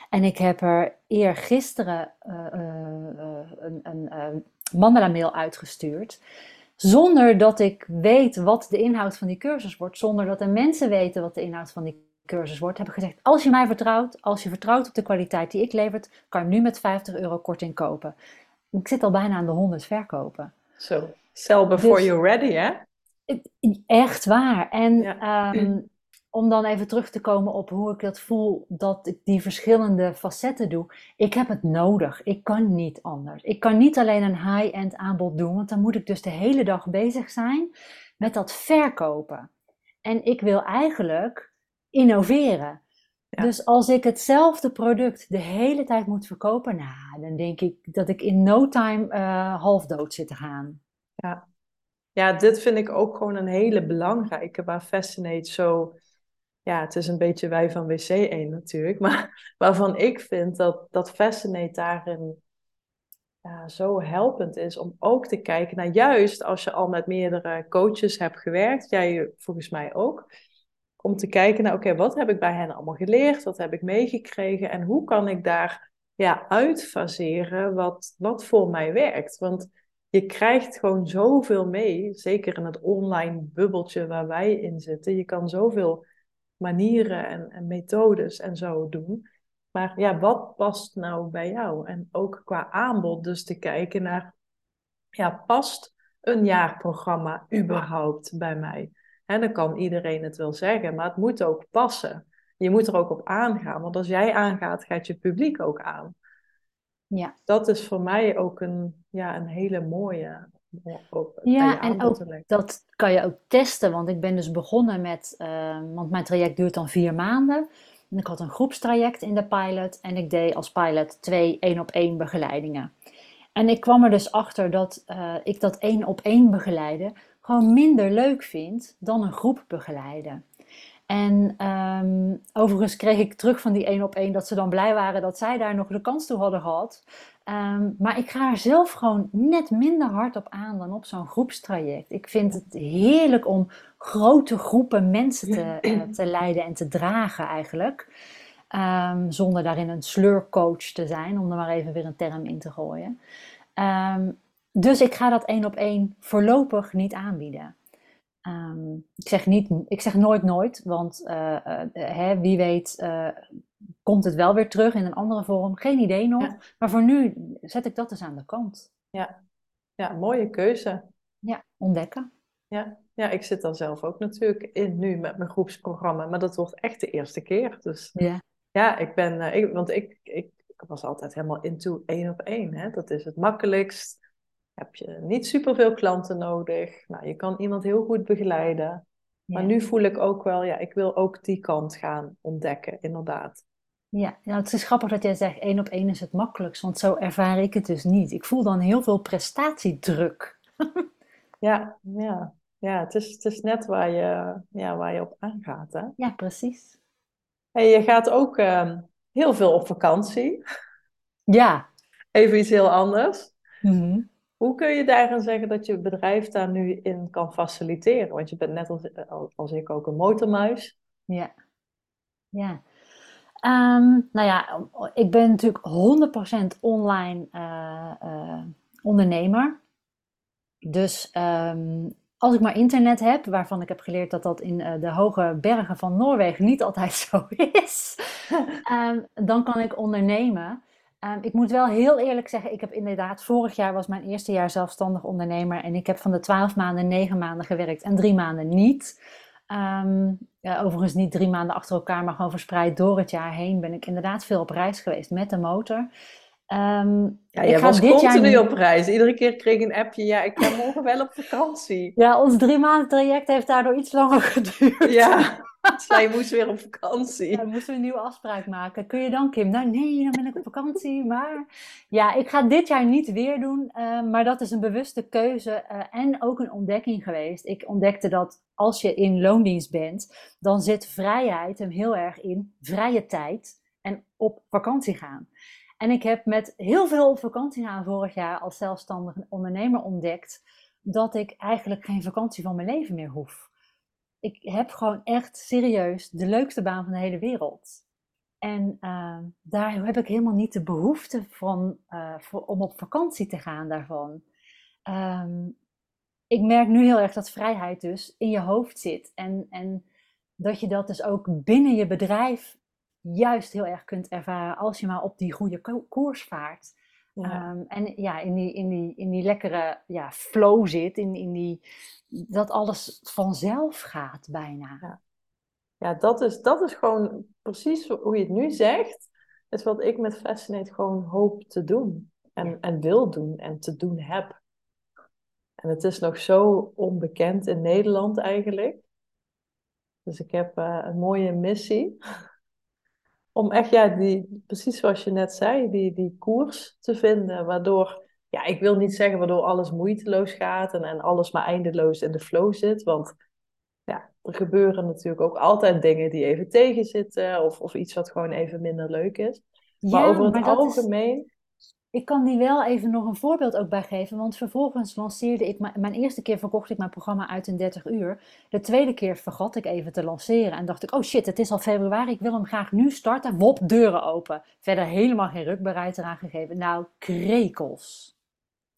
En ik heb er eergisteren een, een mandala-mail uitgestuurd zonder dat ik weet wat de inhoud van die cursus wordt, zonder dat de mensen weten wat de inhoud van die cursus wordt, heb ik gezegd: als je mij vertrouwt, als je vertrouwt op de kwaliteit die ik lever, kan je nu met 50 euro korting kopen. Ik zit al bijna aan de 100 verkopen. Zo, sell before dus, you're ready, hè? Echt waar. En ehm, om dan even terug te komen op hoe ik dat voel, dat ik die verschillende facetten doe. Ik heb het nodig. Ik kan niet anders. Ik kan niet alleen een high-end aanbod doen, want dan moet ik dus de hele dag bezig zijn met dat verkopen. En ik wil eigenlijk innoveren. Dus als ik hetzelfde product de hele tijd moet verkopen, nou, dan denk ik dat ik in no time uh, half dood zit te gaan. Ja. ja, dit vind ik ook gewoon een hele belangrijke waar Fascinate zo ja, het is een beetje wij van WC1 natuurlijk, maar waarvan ik vind dat, dat Fascinate daarin ja, zo helpend is om ook te kijken naar juist als je al met meerdere coaches hebt gewerkt, jij volgens mij ook, om te kijken naar oké, wat heb ik bij hen allemaal geleerd, wat heb ik meegekregen en hoe kan ik daar ja, uitfaseren wat, wat voor mij werkt. Want je krijgt gewoon zoveel mee, zeker in het online bubbeltje waar wij in zitten. Je kan zoveel manieren en, en methodes en zo doen. Maar ja, wat past nou bij jou? En ook qua aanbod, dus te kijken naar, ja, past een jaarprogramma überhaupt bij mij? En dan kan iedereen het wel zeggen, maar het moet ook passen. Je moet er ook op aangaan, want als jij aangaat, gaat je publiek ook aan. Ja. Dat is voor mij ook een, ja, een hele mooie ja, en ook dat kan je ook testen, want ik ben dus begonnen met, uh, want mijn traject duurt dan vier maanden. En ik had een groepstraject in de pilot en ik deed als pilot twee één op één begeleidingen. En ik kwam er dus achter dat uh, ik dat één op één begeleiden gewoon minder leuk vind dan een groep begeleiden. En um, overigens kreeg ik terug van die één op één dat ze dan blij waren dat zij daar nog de kans toe hadden gehad. Um, maar ik ga er zelf gewoon net minder hard op aan dan op zo'n groepstraject. Ik vind het heerlijk om grote groepen mensen te, uh, te leiden en te dragen eigenlijk. Um, zonder daarin een sleurcoach te zijn, om er maar even weer een term in te gooien. dus ik ga dat één op één voorlopig niet aanbieden. Um, ik, zeg niet, ik zeg nooit nooit, want uh, uh, hè, wie weet uh, komt het wel weer terug in een andere vorm. Geen idee nog. Ja. Maar voor nu zet ik dat dus aan de kant. Ja, ja mooie keuze. Ja, ontdekken. Ja. ja, ik zit dan zelf ook natuurlijk in nu met mijn groepsprogramma. Maar dat wordt echt de eerste keer. Dus ja, ja ik ben, ik, want ik, ik, ik was altijd helemaal into één op één. Hè? Dat is het makkelijkst heb je niet superveel klanten nodig. Nou, je kan iemand heel goed begeleiden. Maar nu voel ik ook wel, ja, ik wil ook die kant gaan ontdekken, inderdaad. Ja, nou, het is grappig dat jij zegt één op één is het makkelijkst, want zo ervaar ik het dus niet. Ik voel dan heel veel prestatiedruk. ja, ja, ja het, is, het is net waar je, ja, waar je op aangaat. Hè? Ja, precies. Hey, je gaat ook uh, heel veel op vakantie. Ja. Even iets heel anders. Mm hoe kun je daarin zeggen dat je bedrijf daar nu in kan faciliteren? Want je bent net als, als ik ook een motormuis. Ja, ja. Um, nou ja, ik ben natuurlijk 100% online uh, uh, ondernemer. Dus um, als ik maar internet heb, waarvan ik heb geleerd dat dat in de hoge bergen van Noorwegen niet altijd zo is, ehm, dan kan ik ondernemen. Ehm, ik moet wel heel eerlijk zeggen, ik heb inderdaad, vorig jaar was mijn eerste jaar zelfstandig ondernemer en ik heb van de twaalf maanden negen maanden gewerkt en drie maanden niet. Ehm, ja, overigens niet drie maanden achter elkaar, maar gewoon verspreid door het jaar heen ben ik inderdaad veel op reis geweest met de motor. Um, ja, ik was dit continu jaar... op reis. Iedere keer kreeg ik een appje, ja, ik ga morgen wel op vakantie. Ja, ons drie maanden traject heeft daardoor iets langer geduurd. Ja, zij moest weer op vakantie. Ja, moesten we een nieuwe afspraak maken. Kun je dan, Kim? Nou, nee, dan ben ik op vakantie. Maar ja, ik ga dit jaar niet weer doen. Uh, maar dat is een bewuste keuze uh, en ook een ontdekking geweest. Ik ontdekte dat als je in loondienst bent, dan zit vrijheid hem heel erg in vrije tijd en op vakantie gaan. En ik heb met heel veel op vakantie gaan vorig jaar als zelfstandig ondernemer ontdekt dat ik eigenlijk geen vakantie van mijn leven meer hoef. Ik heb gewoon echt serieus de leukste baan van de hele wereld. En uh, daar heb ik helemaal niet de behoefte van voor, om op vakantie te gaan daarvan. Um, ik merk nu heel erg dat vrijheid dus in je hoofd zit. En, en dat je dat dus ook binnen je bedrijf juist heel erg kunt ervaren als je maar op die goede koers vaart. Ehm, en ja, in die, in die, in die lekkere ja, flow zit, in, in die, dat alles vanzelf gaat bijna. Ja, ja dat, is, dat is gewoon precies hoe je het nu zegt, is wat ik met Fascinate gewoon hoop te doen. En, en wil doen en te doen heb. En het is nog zo onbekend in Nederland eigenlijk. Dus ik heb uh, een mooie missie om echt, ja, die, precies zoals je net zei, die, die koers te vinden. Waardoor, ja, ik wil niet zeggen waardoor alles moeiteloos gaat en, en alles maar eindeloos in de flow zit. Want ja, er gebeuren natuurlijk ook altijd dingen die even tegenzitten. Of, of iets wat gewoon even minder leuk is. Maar over het algemeen ik kan die wel even nog een voorbeeld ook bij geven. Want vervolgens lanceerde ik, mijn eerste keer verkocht ik mijn programma uit in 30 uur. De tweede keer vergat ik even te lanceren. En dacht ik, oh shit, het is al februari, ik wil hem graag nu starten. Wop, deuren open. Verder helemaal geen rukbaarheid eraan gegeven. Nou, krekels.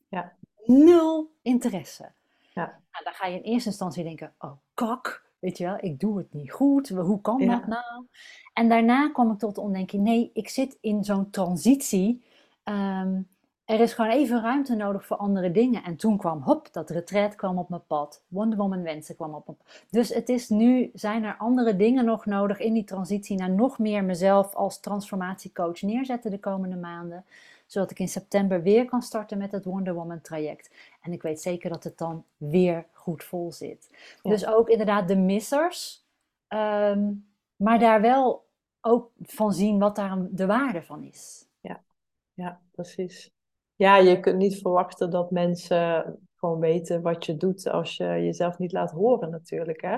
Ja. Nul interesse. Ja. Nou, dan ga je in eerste instantie denken, oh kak. Weet je wel, ik doe het niet goed. Hoe kan dat nou? En daarna kwam ik tot de ontdekking, nee, ik zit in zo'n transitie Um, er is gewoon even ruimte nodig voor andere dingen. En toen kwam, hop, dat retreat kwam op mijn pad. Wonder Woman wensen kwam op mijn pad. Dus het is nu, zijn er andere dingen nog nodig in die transitie naar nog meer mezelf als transformatiecoach neerzetten de komende maanden. Zodat ik in september weer kan starten met het Wonder Woman traject. En ik weet zeker dat het dan weer goed vol zit. Dus ook inderdaad de missers. Um, maar daar wel ook van zien wat daar de waarde van is ja, precies. Ja, je kunt niet verwachten dat mensen gewoon weten wat je doet als je jezelf niet laat horen natuurlijk, hè?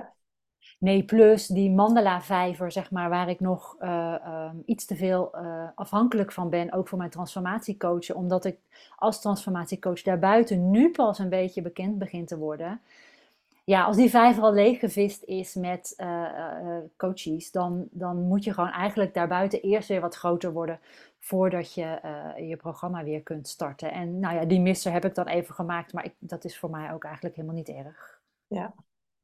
Nee, plus die mandala-vijver, zeg maar, waar ik nog uh, um, iets te veel uh, afhankelijk van ben, ook voor mijn transformatiecoachen, omdat ik als transformatiecoach daarbuiten nu pas een beetje bekend begin te worden ja, als die vijver al leeggevist is met uh, coaches, dan, dan moet je gewoon eigenlijk daarbuiten eerst weer wat groter worden voordat je je programma weer kunt starten. En nou ja, die misser heb ik dan even gemaakt, maar ik, dat is voor mij ook eigenlijk helemaal niet erg. Ja,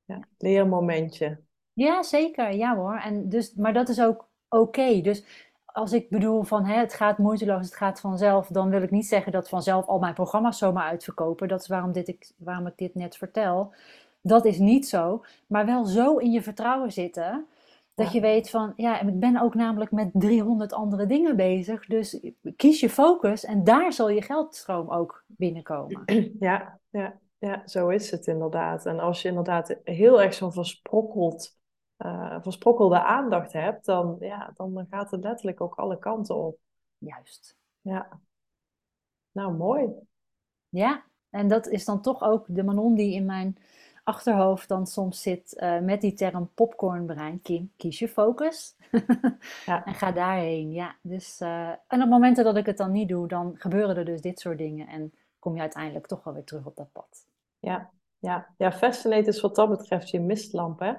ja. leermomentje. Ja, zeker. Ja hoor. En dus, maar dat is ook oké. Dus als ik bedoel van hè, het gaat moeiteloos, het gaat vanzelf, dan wil ik niet zeggen dat vanzelf al mijn programma's zomaar uitverkopen. Dat is waarom, dit ik, waarom ik dit net vertel. Dat is niet zo, maar wel zo in je vertrouwen zitten. Dat je weet van, ja, ik ben ook namelijk met 300 andere dingen bezig. Dus kies je focus en daar zal je geldstroom ook binnenkomen. Ja, ja, ja, zo is het inderdaad. En als je inderdaad heel erg zo'n versprokkeld, uh, versprokkelde aandacht hebt, dan, ja, dan gaat het letterlijk ook alle kanten op. Juist. Ja. Nou, mooi. Ja, en dat is dan toch ook de Manon die in mijn achterhoofd dan soms zit uh, met die term popcornbrein. Kim, kies je focus ja. en ga daarheen. Ja, dus, uh, en op momenten dat ik het dan niet doe, dan gebeuren er dus dit soort dingen en kom je uiteindelijk toch wel weer terug op dat pad. Ja, ja. ja Fascinate is wat dat betreft je mistlamp, hè?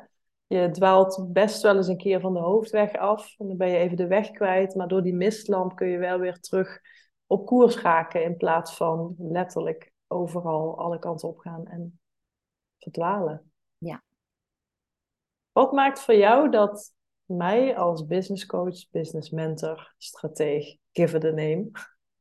Je dwaalt best wel eens een keer van de hoofdweg af en dan ben je even de weg kwijt, maar door die mistlamp kun je wel weer terug op koers raken in plaats van letterlijk overal alle kanten op gaan en verdwalen. Ja. Wat maakt voor jou dat mij als business coach, business mentor, strateeg, give it a name.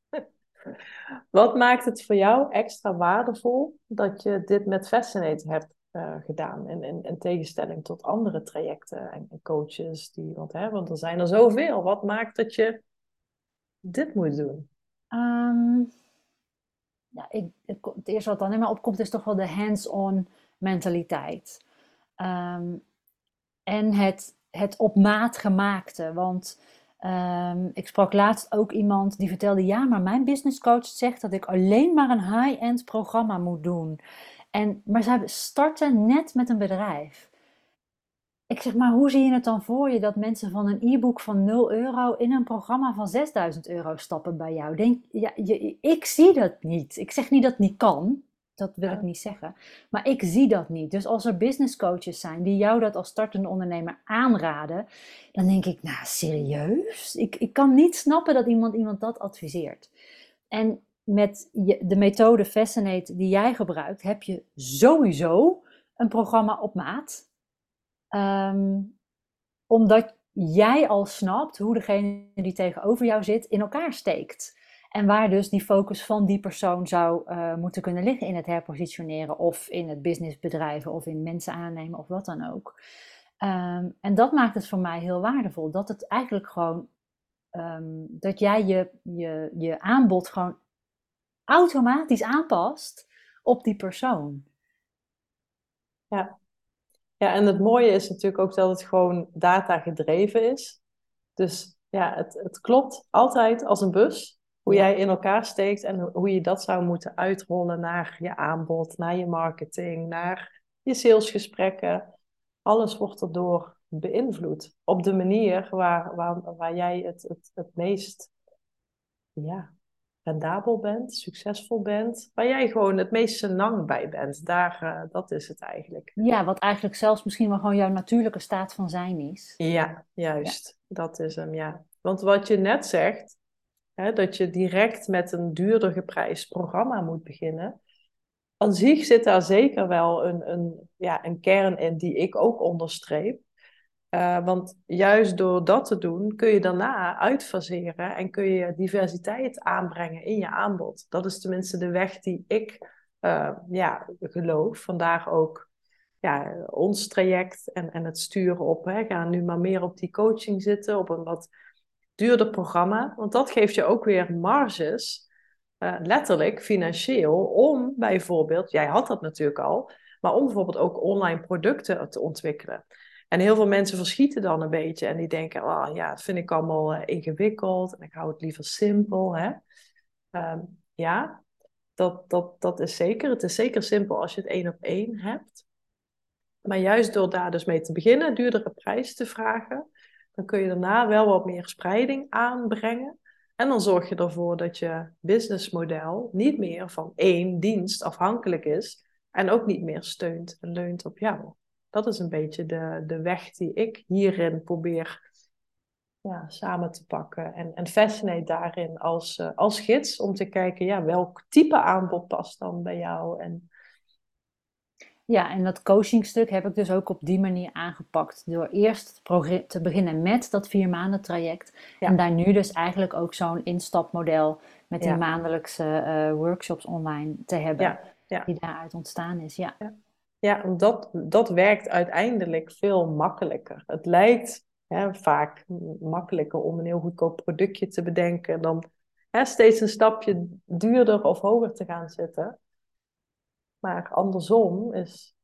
Wat maakt het voor jou extra waardevol dat je dit met Fascinate hebt uh, gedaan? In, in, in, tegenstelling tot andere trajecten en, coaches. Die, want, hè, want er zijn er zoveel. Wat maakt dat je dit moet doen? Ehm, ja, ik, het, eerste wat dan in me opkomt is toch wel de hands-on mentaliteit. Ehm, en het, het op maat gemaakte. Want um, ik sprak laatst ook iemand die vertelde: ja, maar mijn business coach zegt dat ik alleen maar een high-end programma moet doen. En, maar zij starten net met een bedrijf. Ik zeg maar, hoe zie je het dan voor je dat mensen van een e-book van 0 euro in een programma van 6000 euro stappen bij jou? Denk, ja, je, ik zie dat niet. Ik zeg niet dat het niet kan. Dat wil ik niet zeggen. Maar ik zie dat niet. Dus als er business coaches zijn die jou dat als startende ondernemer aanraden, dan denk ik, nou serieus? Ik, ik kan niet snappen dat iemand iemand dat adviseert. En met je, de methode Fascinate die jij gebruikt, heb je sowieso een programma op maat. Ehm, omdat jij al snapt hoe degene die tegenover jou zit in elkaar steekt. En waar dus die focus van die persoon zou uh, moeten kunnen liggen in het herpositioneren of in het business bedrijven of in mensen aannemen of wat dan ook. Um, en dat maakt het voor mij heel waardevol. Dat het eigenlijk gewoon, um, dat jij je, je, je aanbod gewoon automatisch aanpast op die persoon. Ja. ja, en het mooie is natuurlijk ook dat het gewoon data gedreven is. Dus ja, het, het klopt altijd als een bus hoe jij in elkaar steekt en hoe je dat zou moeten uitrollen naar je aanbod, naar je marketing, naar je salesgesprekken. Alles wordt erdoor beïnvloed op de manier waar, waar, waar jij het, het, het meest ja, rendabel bent, succesvol bent, waar jij gewoon het meest senang bij bent. Daar, uh, dat is het eigenlijk. Ja, wat eigenlijk zelfs misschien wel gewoon jouw natuurlijke staat van zijn is. Ja, juist. Dat is hem, ja. Want wat je net zegt, Hè, dat je direct met een duurder geprijsd programma moet beginnen. Aan zich zit daar zeker wel een, een, ja, een kern in die ik ook onderstreep. Uh, want juist door dat te doen kun je daarna uitfaseren en kun je diversiteit aanbrengen in je aanbod. Dat is tenminste de weg die ik uh, ja, geloof. Vandaar ook ja, ons traject en, en het sturen op. Hè. Ga nu maar meer op die coaching zitten, op een wat duurder programma. Want dat geeft je ook weer marges, uh, letterlijk financieel, om bijvoorbeeld, jij had dat natuurlijk al, maar om bijvoorbeeld ook online producten te ontwikkelen. En heel veel mensen verschieten dan een beetje en die denken, oh, ja, dat vind ik allemaal uh, ingewikkeld en ik hou het liever simpel. Hè? Um, ja, dat, dat, dat is zeker. Het is zeker simpel als je het één op één hebt. Maar juist door daar dus mee te beginnen, duurdere prijs te vragen, dan kun je daarna wel wat meer spreiding aanbrengen. En dan zorg je ervoor dat je businessmodel niet meer van één dienst afhankelijk is en ook niet meer steunt en leunt op jou. Dat is een beetje de, de weg die ik hierin probeer ja, samen te pakken. En, en Fascinate daarin als, uh, als gids om te kijken ja, welk type aanbod past dan bij jou. En ja, en dat coachingstuk heb ik dus ook op die manier aangepakt. Door eerst te beginnen met dat vier maanden traject. En daar nu dus eigenlijk ook zo'n instapmodel met die maandelijkse uh, workshops online te hebben. Ja. Die daaruit ontstaan is. Ja, ja. dat, dat werkt uiteindelijk veel makkelijker. Het lijkt hè, vaak makkelijker om een heel goedkoop productje te bedenken dan hè, steeds een stapje duurder of hoger te gaan zitten. Maar andersom is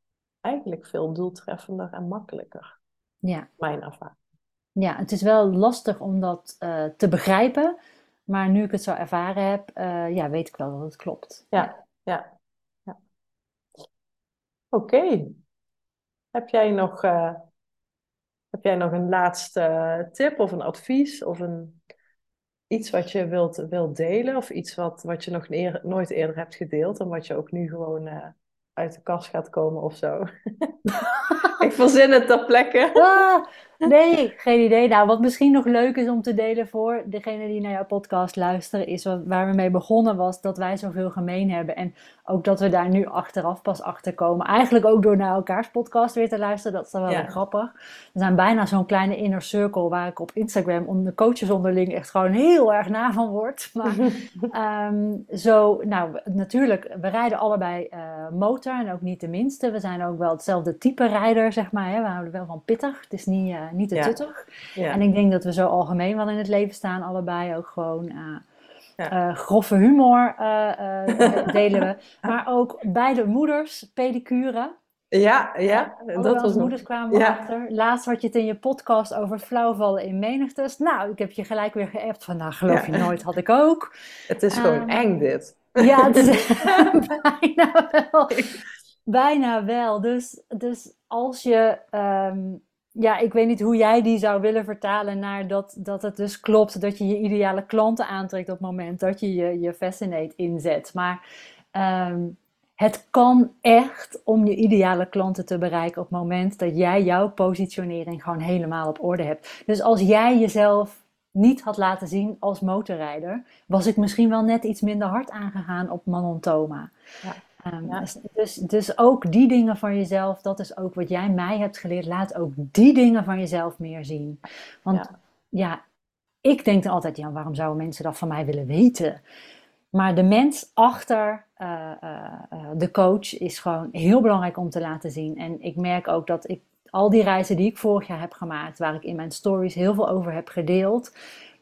eigenlijk veel doeltreffender en makkelijker. Ja. Mijn ervaring. Ja, het is wel lastig om dat uh, te begrijpen. Maar nu ik het zo ervaren heb, uh, ja, weet ik wel dat het klopt. Ja, ja. ja. Oké. Heb jij nog... Uh, heb jij nog een laatste tip of een advies of een, iets wat je wilt, wilt delen of iets wat, wat je nog nooit eerder hebt gedeeld en wat je ook nu gewoon uh, uit de kast gaat komen of zo? ik verzin het ter plekke. Nee, geen idee. Nou, wat misschien nog leuk is om te delen voor degene die naar jouw podcast luisteren, is wat, waar we mee begonnen was dat wij zoveel gemeen hebben. En ook dat we daar nu achteraf pas achter komen. Eigenlijk ook door naar elkaars podcast weer te luisteren. Dat is dan wel weer grappig. We zijn bijna zo'n kleine inner circle waar ik op Instagram onder de coaches onderling echt gewoon heel erg na van word. Maar ehm, zo, nou natuurlijk, we rijden allebei uh, motor en ook niet de minste. We zijn ook wel hetzelfde type rijder, zeg maar. Hè. We houden wel van pittig. Het is niet, uh, niet te tuttig. En ik denk dat we zo algemeen wel in het leven staan, allebei ook gewoon. Uh, uh, grove humor delen we. Maar ook beide moeders, pedicure. Ja, ja. dat was moeders kwamen ja. achter. Laatst had je het in je podcast over flauwvallen in menigtes. Nou, ik heb je gelijk weer geappt van, nou geloof je nooit, had ik ook. Het is gewoon um, eng dit. Ja, het is bijna wel. Bijna wel. Dus, dus als je um, ja, ik weet niet hoe jij die zou willen vertalen naar dat, dat het dus klopt dat je je ideale klanten aantrekt op het moment dat je je, je Fascinate inzet. Maar um, het kan echt om je ideale klanten te bereiken op het moment dat jij jouw positionering gewoon helemaal op orde hebt. Dus als jij jezelf niet had laten zien als motorrijder, was ik misschien wel net iets minder hard aangegaan op Manon Thoma. Ja. Um, dus, dus, dus, ook die dingen van jezelf, dat is ook wat jij mij hebt geleerd. Laat ook die dingen van jezelf meer zien. Want ja, ik denk dan altijd, ja, waarom zouden mensen dat van mij willen weten? Maar de mens achter uh, uh, de coach is gewoon heel belangrijk om te laten zien. En ik merk ook dat ik al die reizen die ik vorig jaar heb gemaakt, waar ik in mijn stories heel veel over heb gedeeld,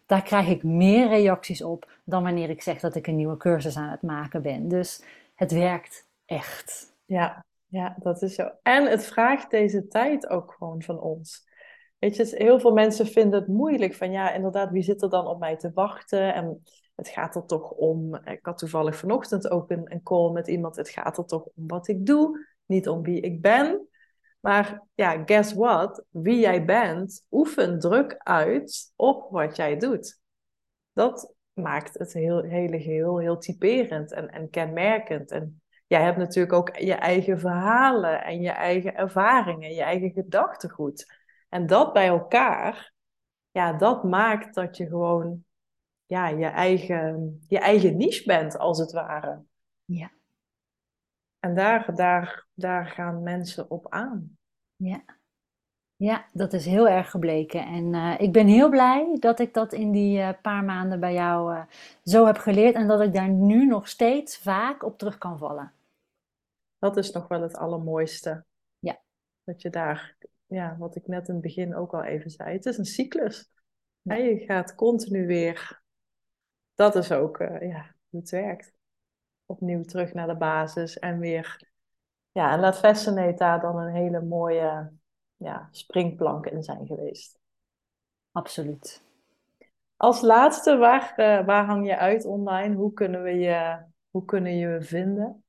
daar krijg ik meer reacties op dan wanneer ik zeg dat ik een nieuwe cursus aan het maken ben. Dus het werkt echt. Ja, ja, dat is zo. En het vraagt deze tijd ook gewoon van ons. Weet je, heel veel mensen vinden het moeilijk van ja, inderdaad, wie zit er dan op mij te wachten? En het gaat er toch om, ik had toevallig vanochtend ook een, een call met iemand, het gaat er toch om wat ik doe, niet om wie ik ben. Maar ja, guess what? Wie jij bent, oefen druk uit op wat jij doet. Dat maakt het heel, hele geheel heel typerend en, en kenmerkend. En jij hebt natuurlijk ook je eigen verhalen en je eigen ervaringen, je eigen gedachtegoed. En dat bij elkaar, ja, dat maakt dat je gewoon ja, je, eigen, je eigen niche bent, als het ware. Ja. En daar, daar, daar gaan mensen op aan. Ja. Ja, dat is heel erg gebleken. En uh, ik ben heel blij dat ik dat in die uh, paar maanden bij jou uh, zo heb geleerd en dat ik daar nu nog steeds vaak op terug kan vallen. Dat is nog wel het allermooiste. Ja. Dat je daar, ja, wat ik net in het begin ook al even zei, het is een cyclus. Ja. je gaat continu weer, dat is ook ja, hoe het werkt. Opnieuw terug naar de basis en weer, ja, en laat Fascinate daar dan een hele mooie ja, springplanken in zijn geweest. Absoluut. Als laatste, waar, uh, waar hang je uit online? Hoe kunnen we je, hoe kunnen je vinden?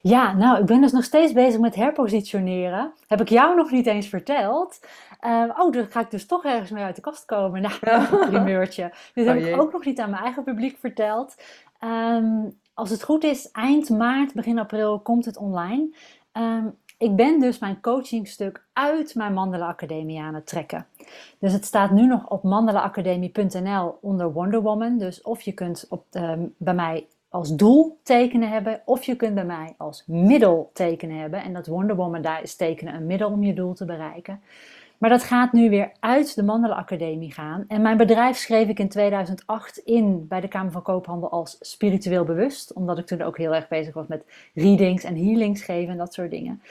Ja, nou, ik ben dus nog steeds bezig met herpositioneren. Heb ik jou nog niet eens verteld. Uh, oh, dan ga ik dus toch ergens mee uit de kast komen. Nou, een primeurtje. Dit heb oh, ik ook nog niet aan mijn eigen publiek verteld. Um, als het goed is, eind maart, begin april komt het online. Um, ik ben dus mijn coachingstuk uit mijn Mandela Academie aan het trekken. Dus het staat nu nog op mandelaacademie.nl onder Wonder Woman. Dus of je kunt op, um, bij mij als doel tekenen hebben, of je kunt bij mij als middel tekenen hebben. En dat Wonder Woman daar is tekenen een middel om je doel te bereiken. Maar dat gaat nu weer uit de Mandela Academie gaan. En mijn bedrijf schreef ik in 2008 in bij de Kamer van Koophandel als spiritueel bewust. Omdat ik toen ook heel erg bezig was met readings en healings geven en dat soort dingen.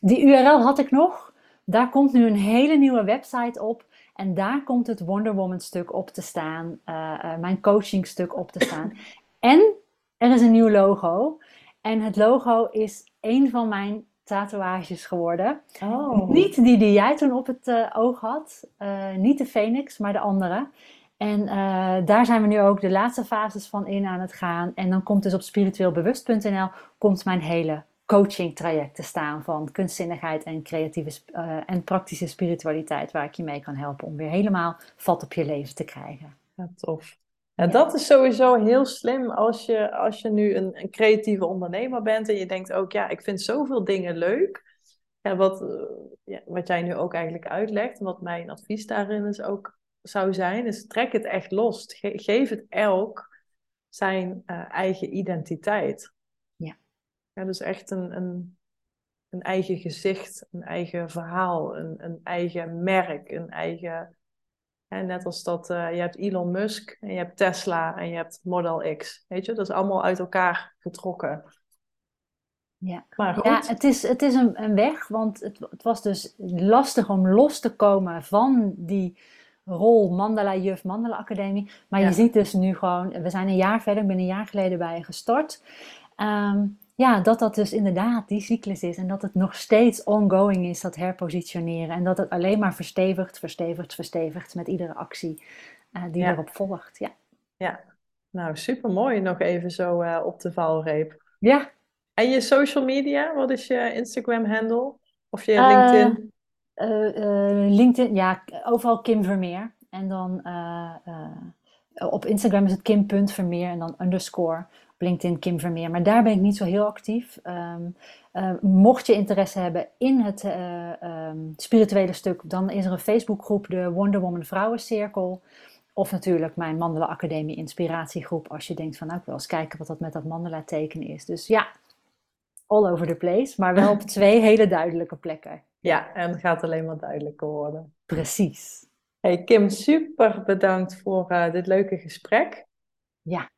Die URL had ik nog. Daar komt nu een hele nieuwe website op. En daar komt het Wonder Woman stuk op te staan. Uh, uh, mijn coaching stuk op te staan. En er is een nieuw logo. En het logo is een van mijn tatoeages geworden. Oh. Niet die die jij toen op het uh, oog had. Uh, niet de Phoenix, maar de andere. En uh, daar zijn we nu ook de laatste fases van in aan het gaan. En dan komt dus op spiritueelbewust.nl komt mijn hele coaching traject te staan van kunstzinnigheid en creatieve en praktische spiritualiteit. Waar ik je mee kan helpen om weer helemaal vat op je leven te krijgen. Ja, tof. Ja, dat is sowieso heel slim als je, als je nu een, een, creatieve ondernemer bent en je denkt ook, ja, ik vind zoveel dingen leuk. ja, wat, eh, ja, wat jij nu ook eigenlijk uitlegt, wat mijn advies daarin is ook zou zijn, is trek het echt los. geef het elk zijn uh, eigen identiteit. Ja. ja. Dus echt een, een, een eigen gezicht, een eigen verhaal, een, een eigen merk, een eigen... En net als dat, uh, je hebt Elon Musk en je hebt Tesla en je hebt Model X. Weet je, dat is allemaal uit elkaar getrokken. Ja, maar goed. ja het is, het is een, een weg, want het, het was dus lastig om los te komen van die rol Mandala Juf, Mandala Academie. Maar je ziet dus nu gewoon, we zijn een jaar verder, ik ben een jaar geleden bij je gestart. Ehm, ja, dat dat dus inderdaad die cyclus is en dat het nog steeds ongoing is, dat herpositioneren. En dat het alleen maar verstevigt, verstevigt, verstevigt met iedere actie uh, die erop volgt. Ja. ja, nou super mooi. Nog even zo uh, op de valreep. Ja. En je social media, wat is je Instagram handle? Of je uh, LinkedIn? LinkedIn, ja, overal Kim Vermeer. En dan op Instagram is het kim.vermeer en dan underscore. Op LinkedIn Kim Vermeer. Maar daar ben ik niet zo heel actief. Um, uh, mocht je interesse hebben in het uh, um, spirituele stuk, dan is er een Facebookgroep, de Wonder Woman Vrouwencirkel. Of natuurlijk mijn Mandala Academie Inspiratiegroep, als je denkt van nou, ik wil eens kijken wat dat met dat mandala tekenen is. Dus ja, all over the place, maar wel op twee hele duidelijke plekken. Ja, en het gaat alleen maar duidelijker worden. Precies. Hey Kim, super bedankt voor uh, dit leuke gesprek. Ja.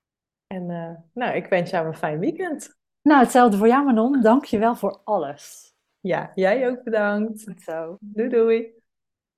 En uh, nou, ik wens jou een fijn weekend. Nou, hetzelfde voor jou Manon. Dank je wel voor alles. Ja, jij ook bedankt. Goed zo. Doei doei.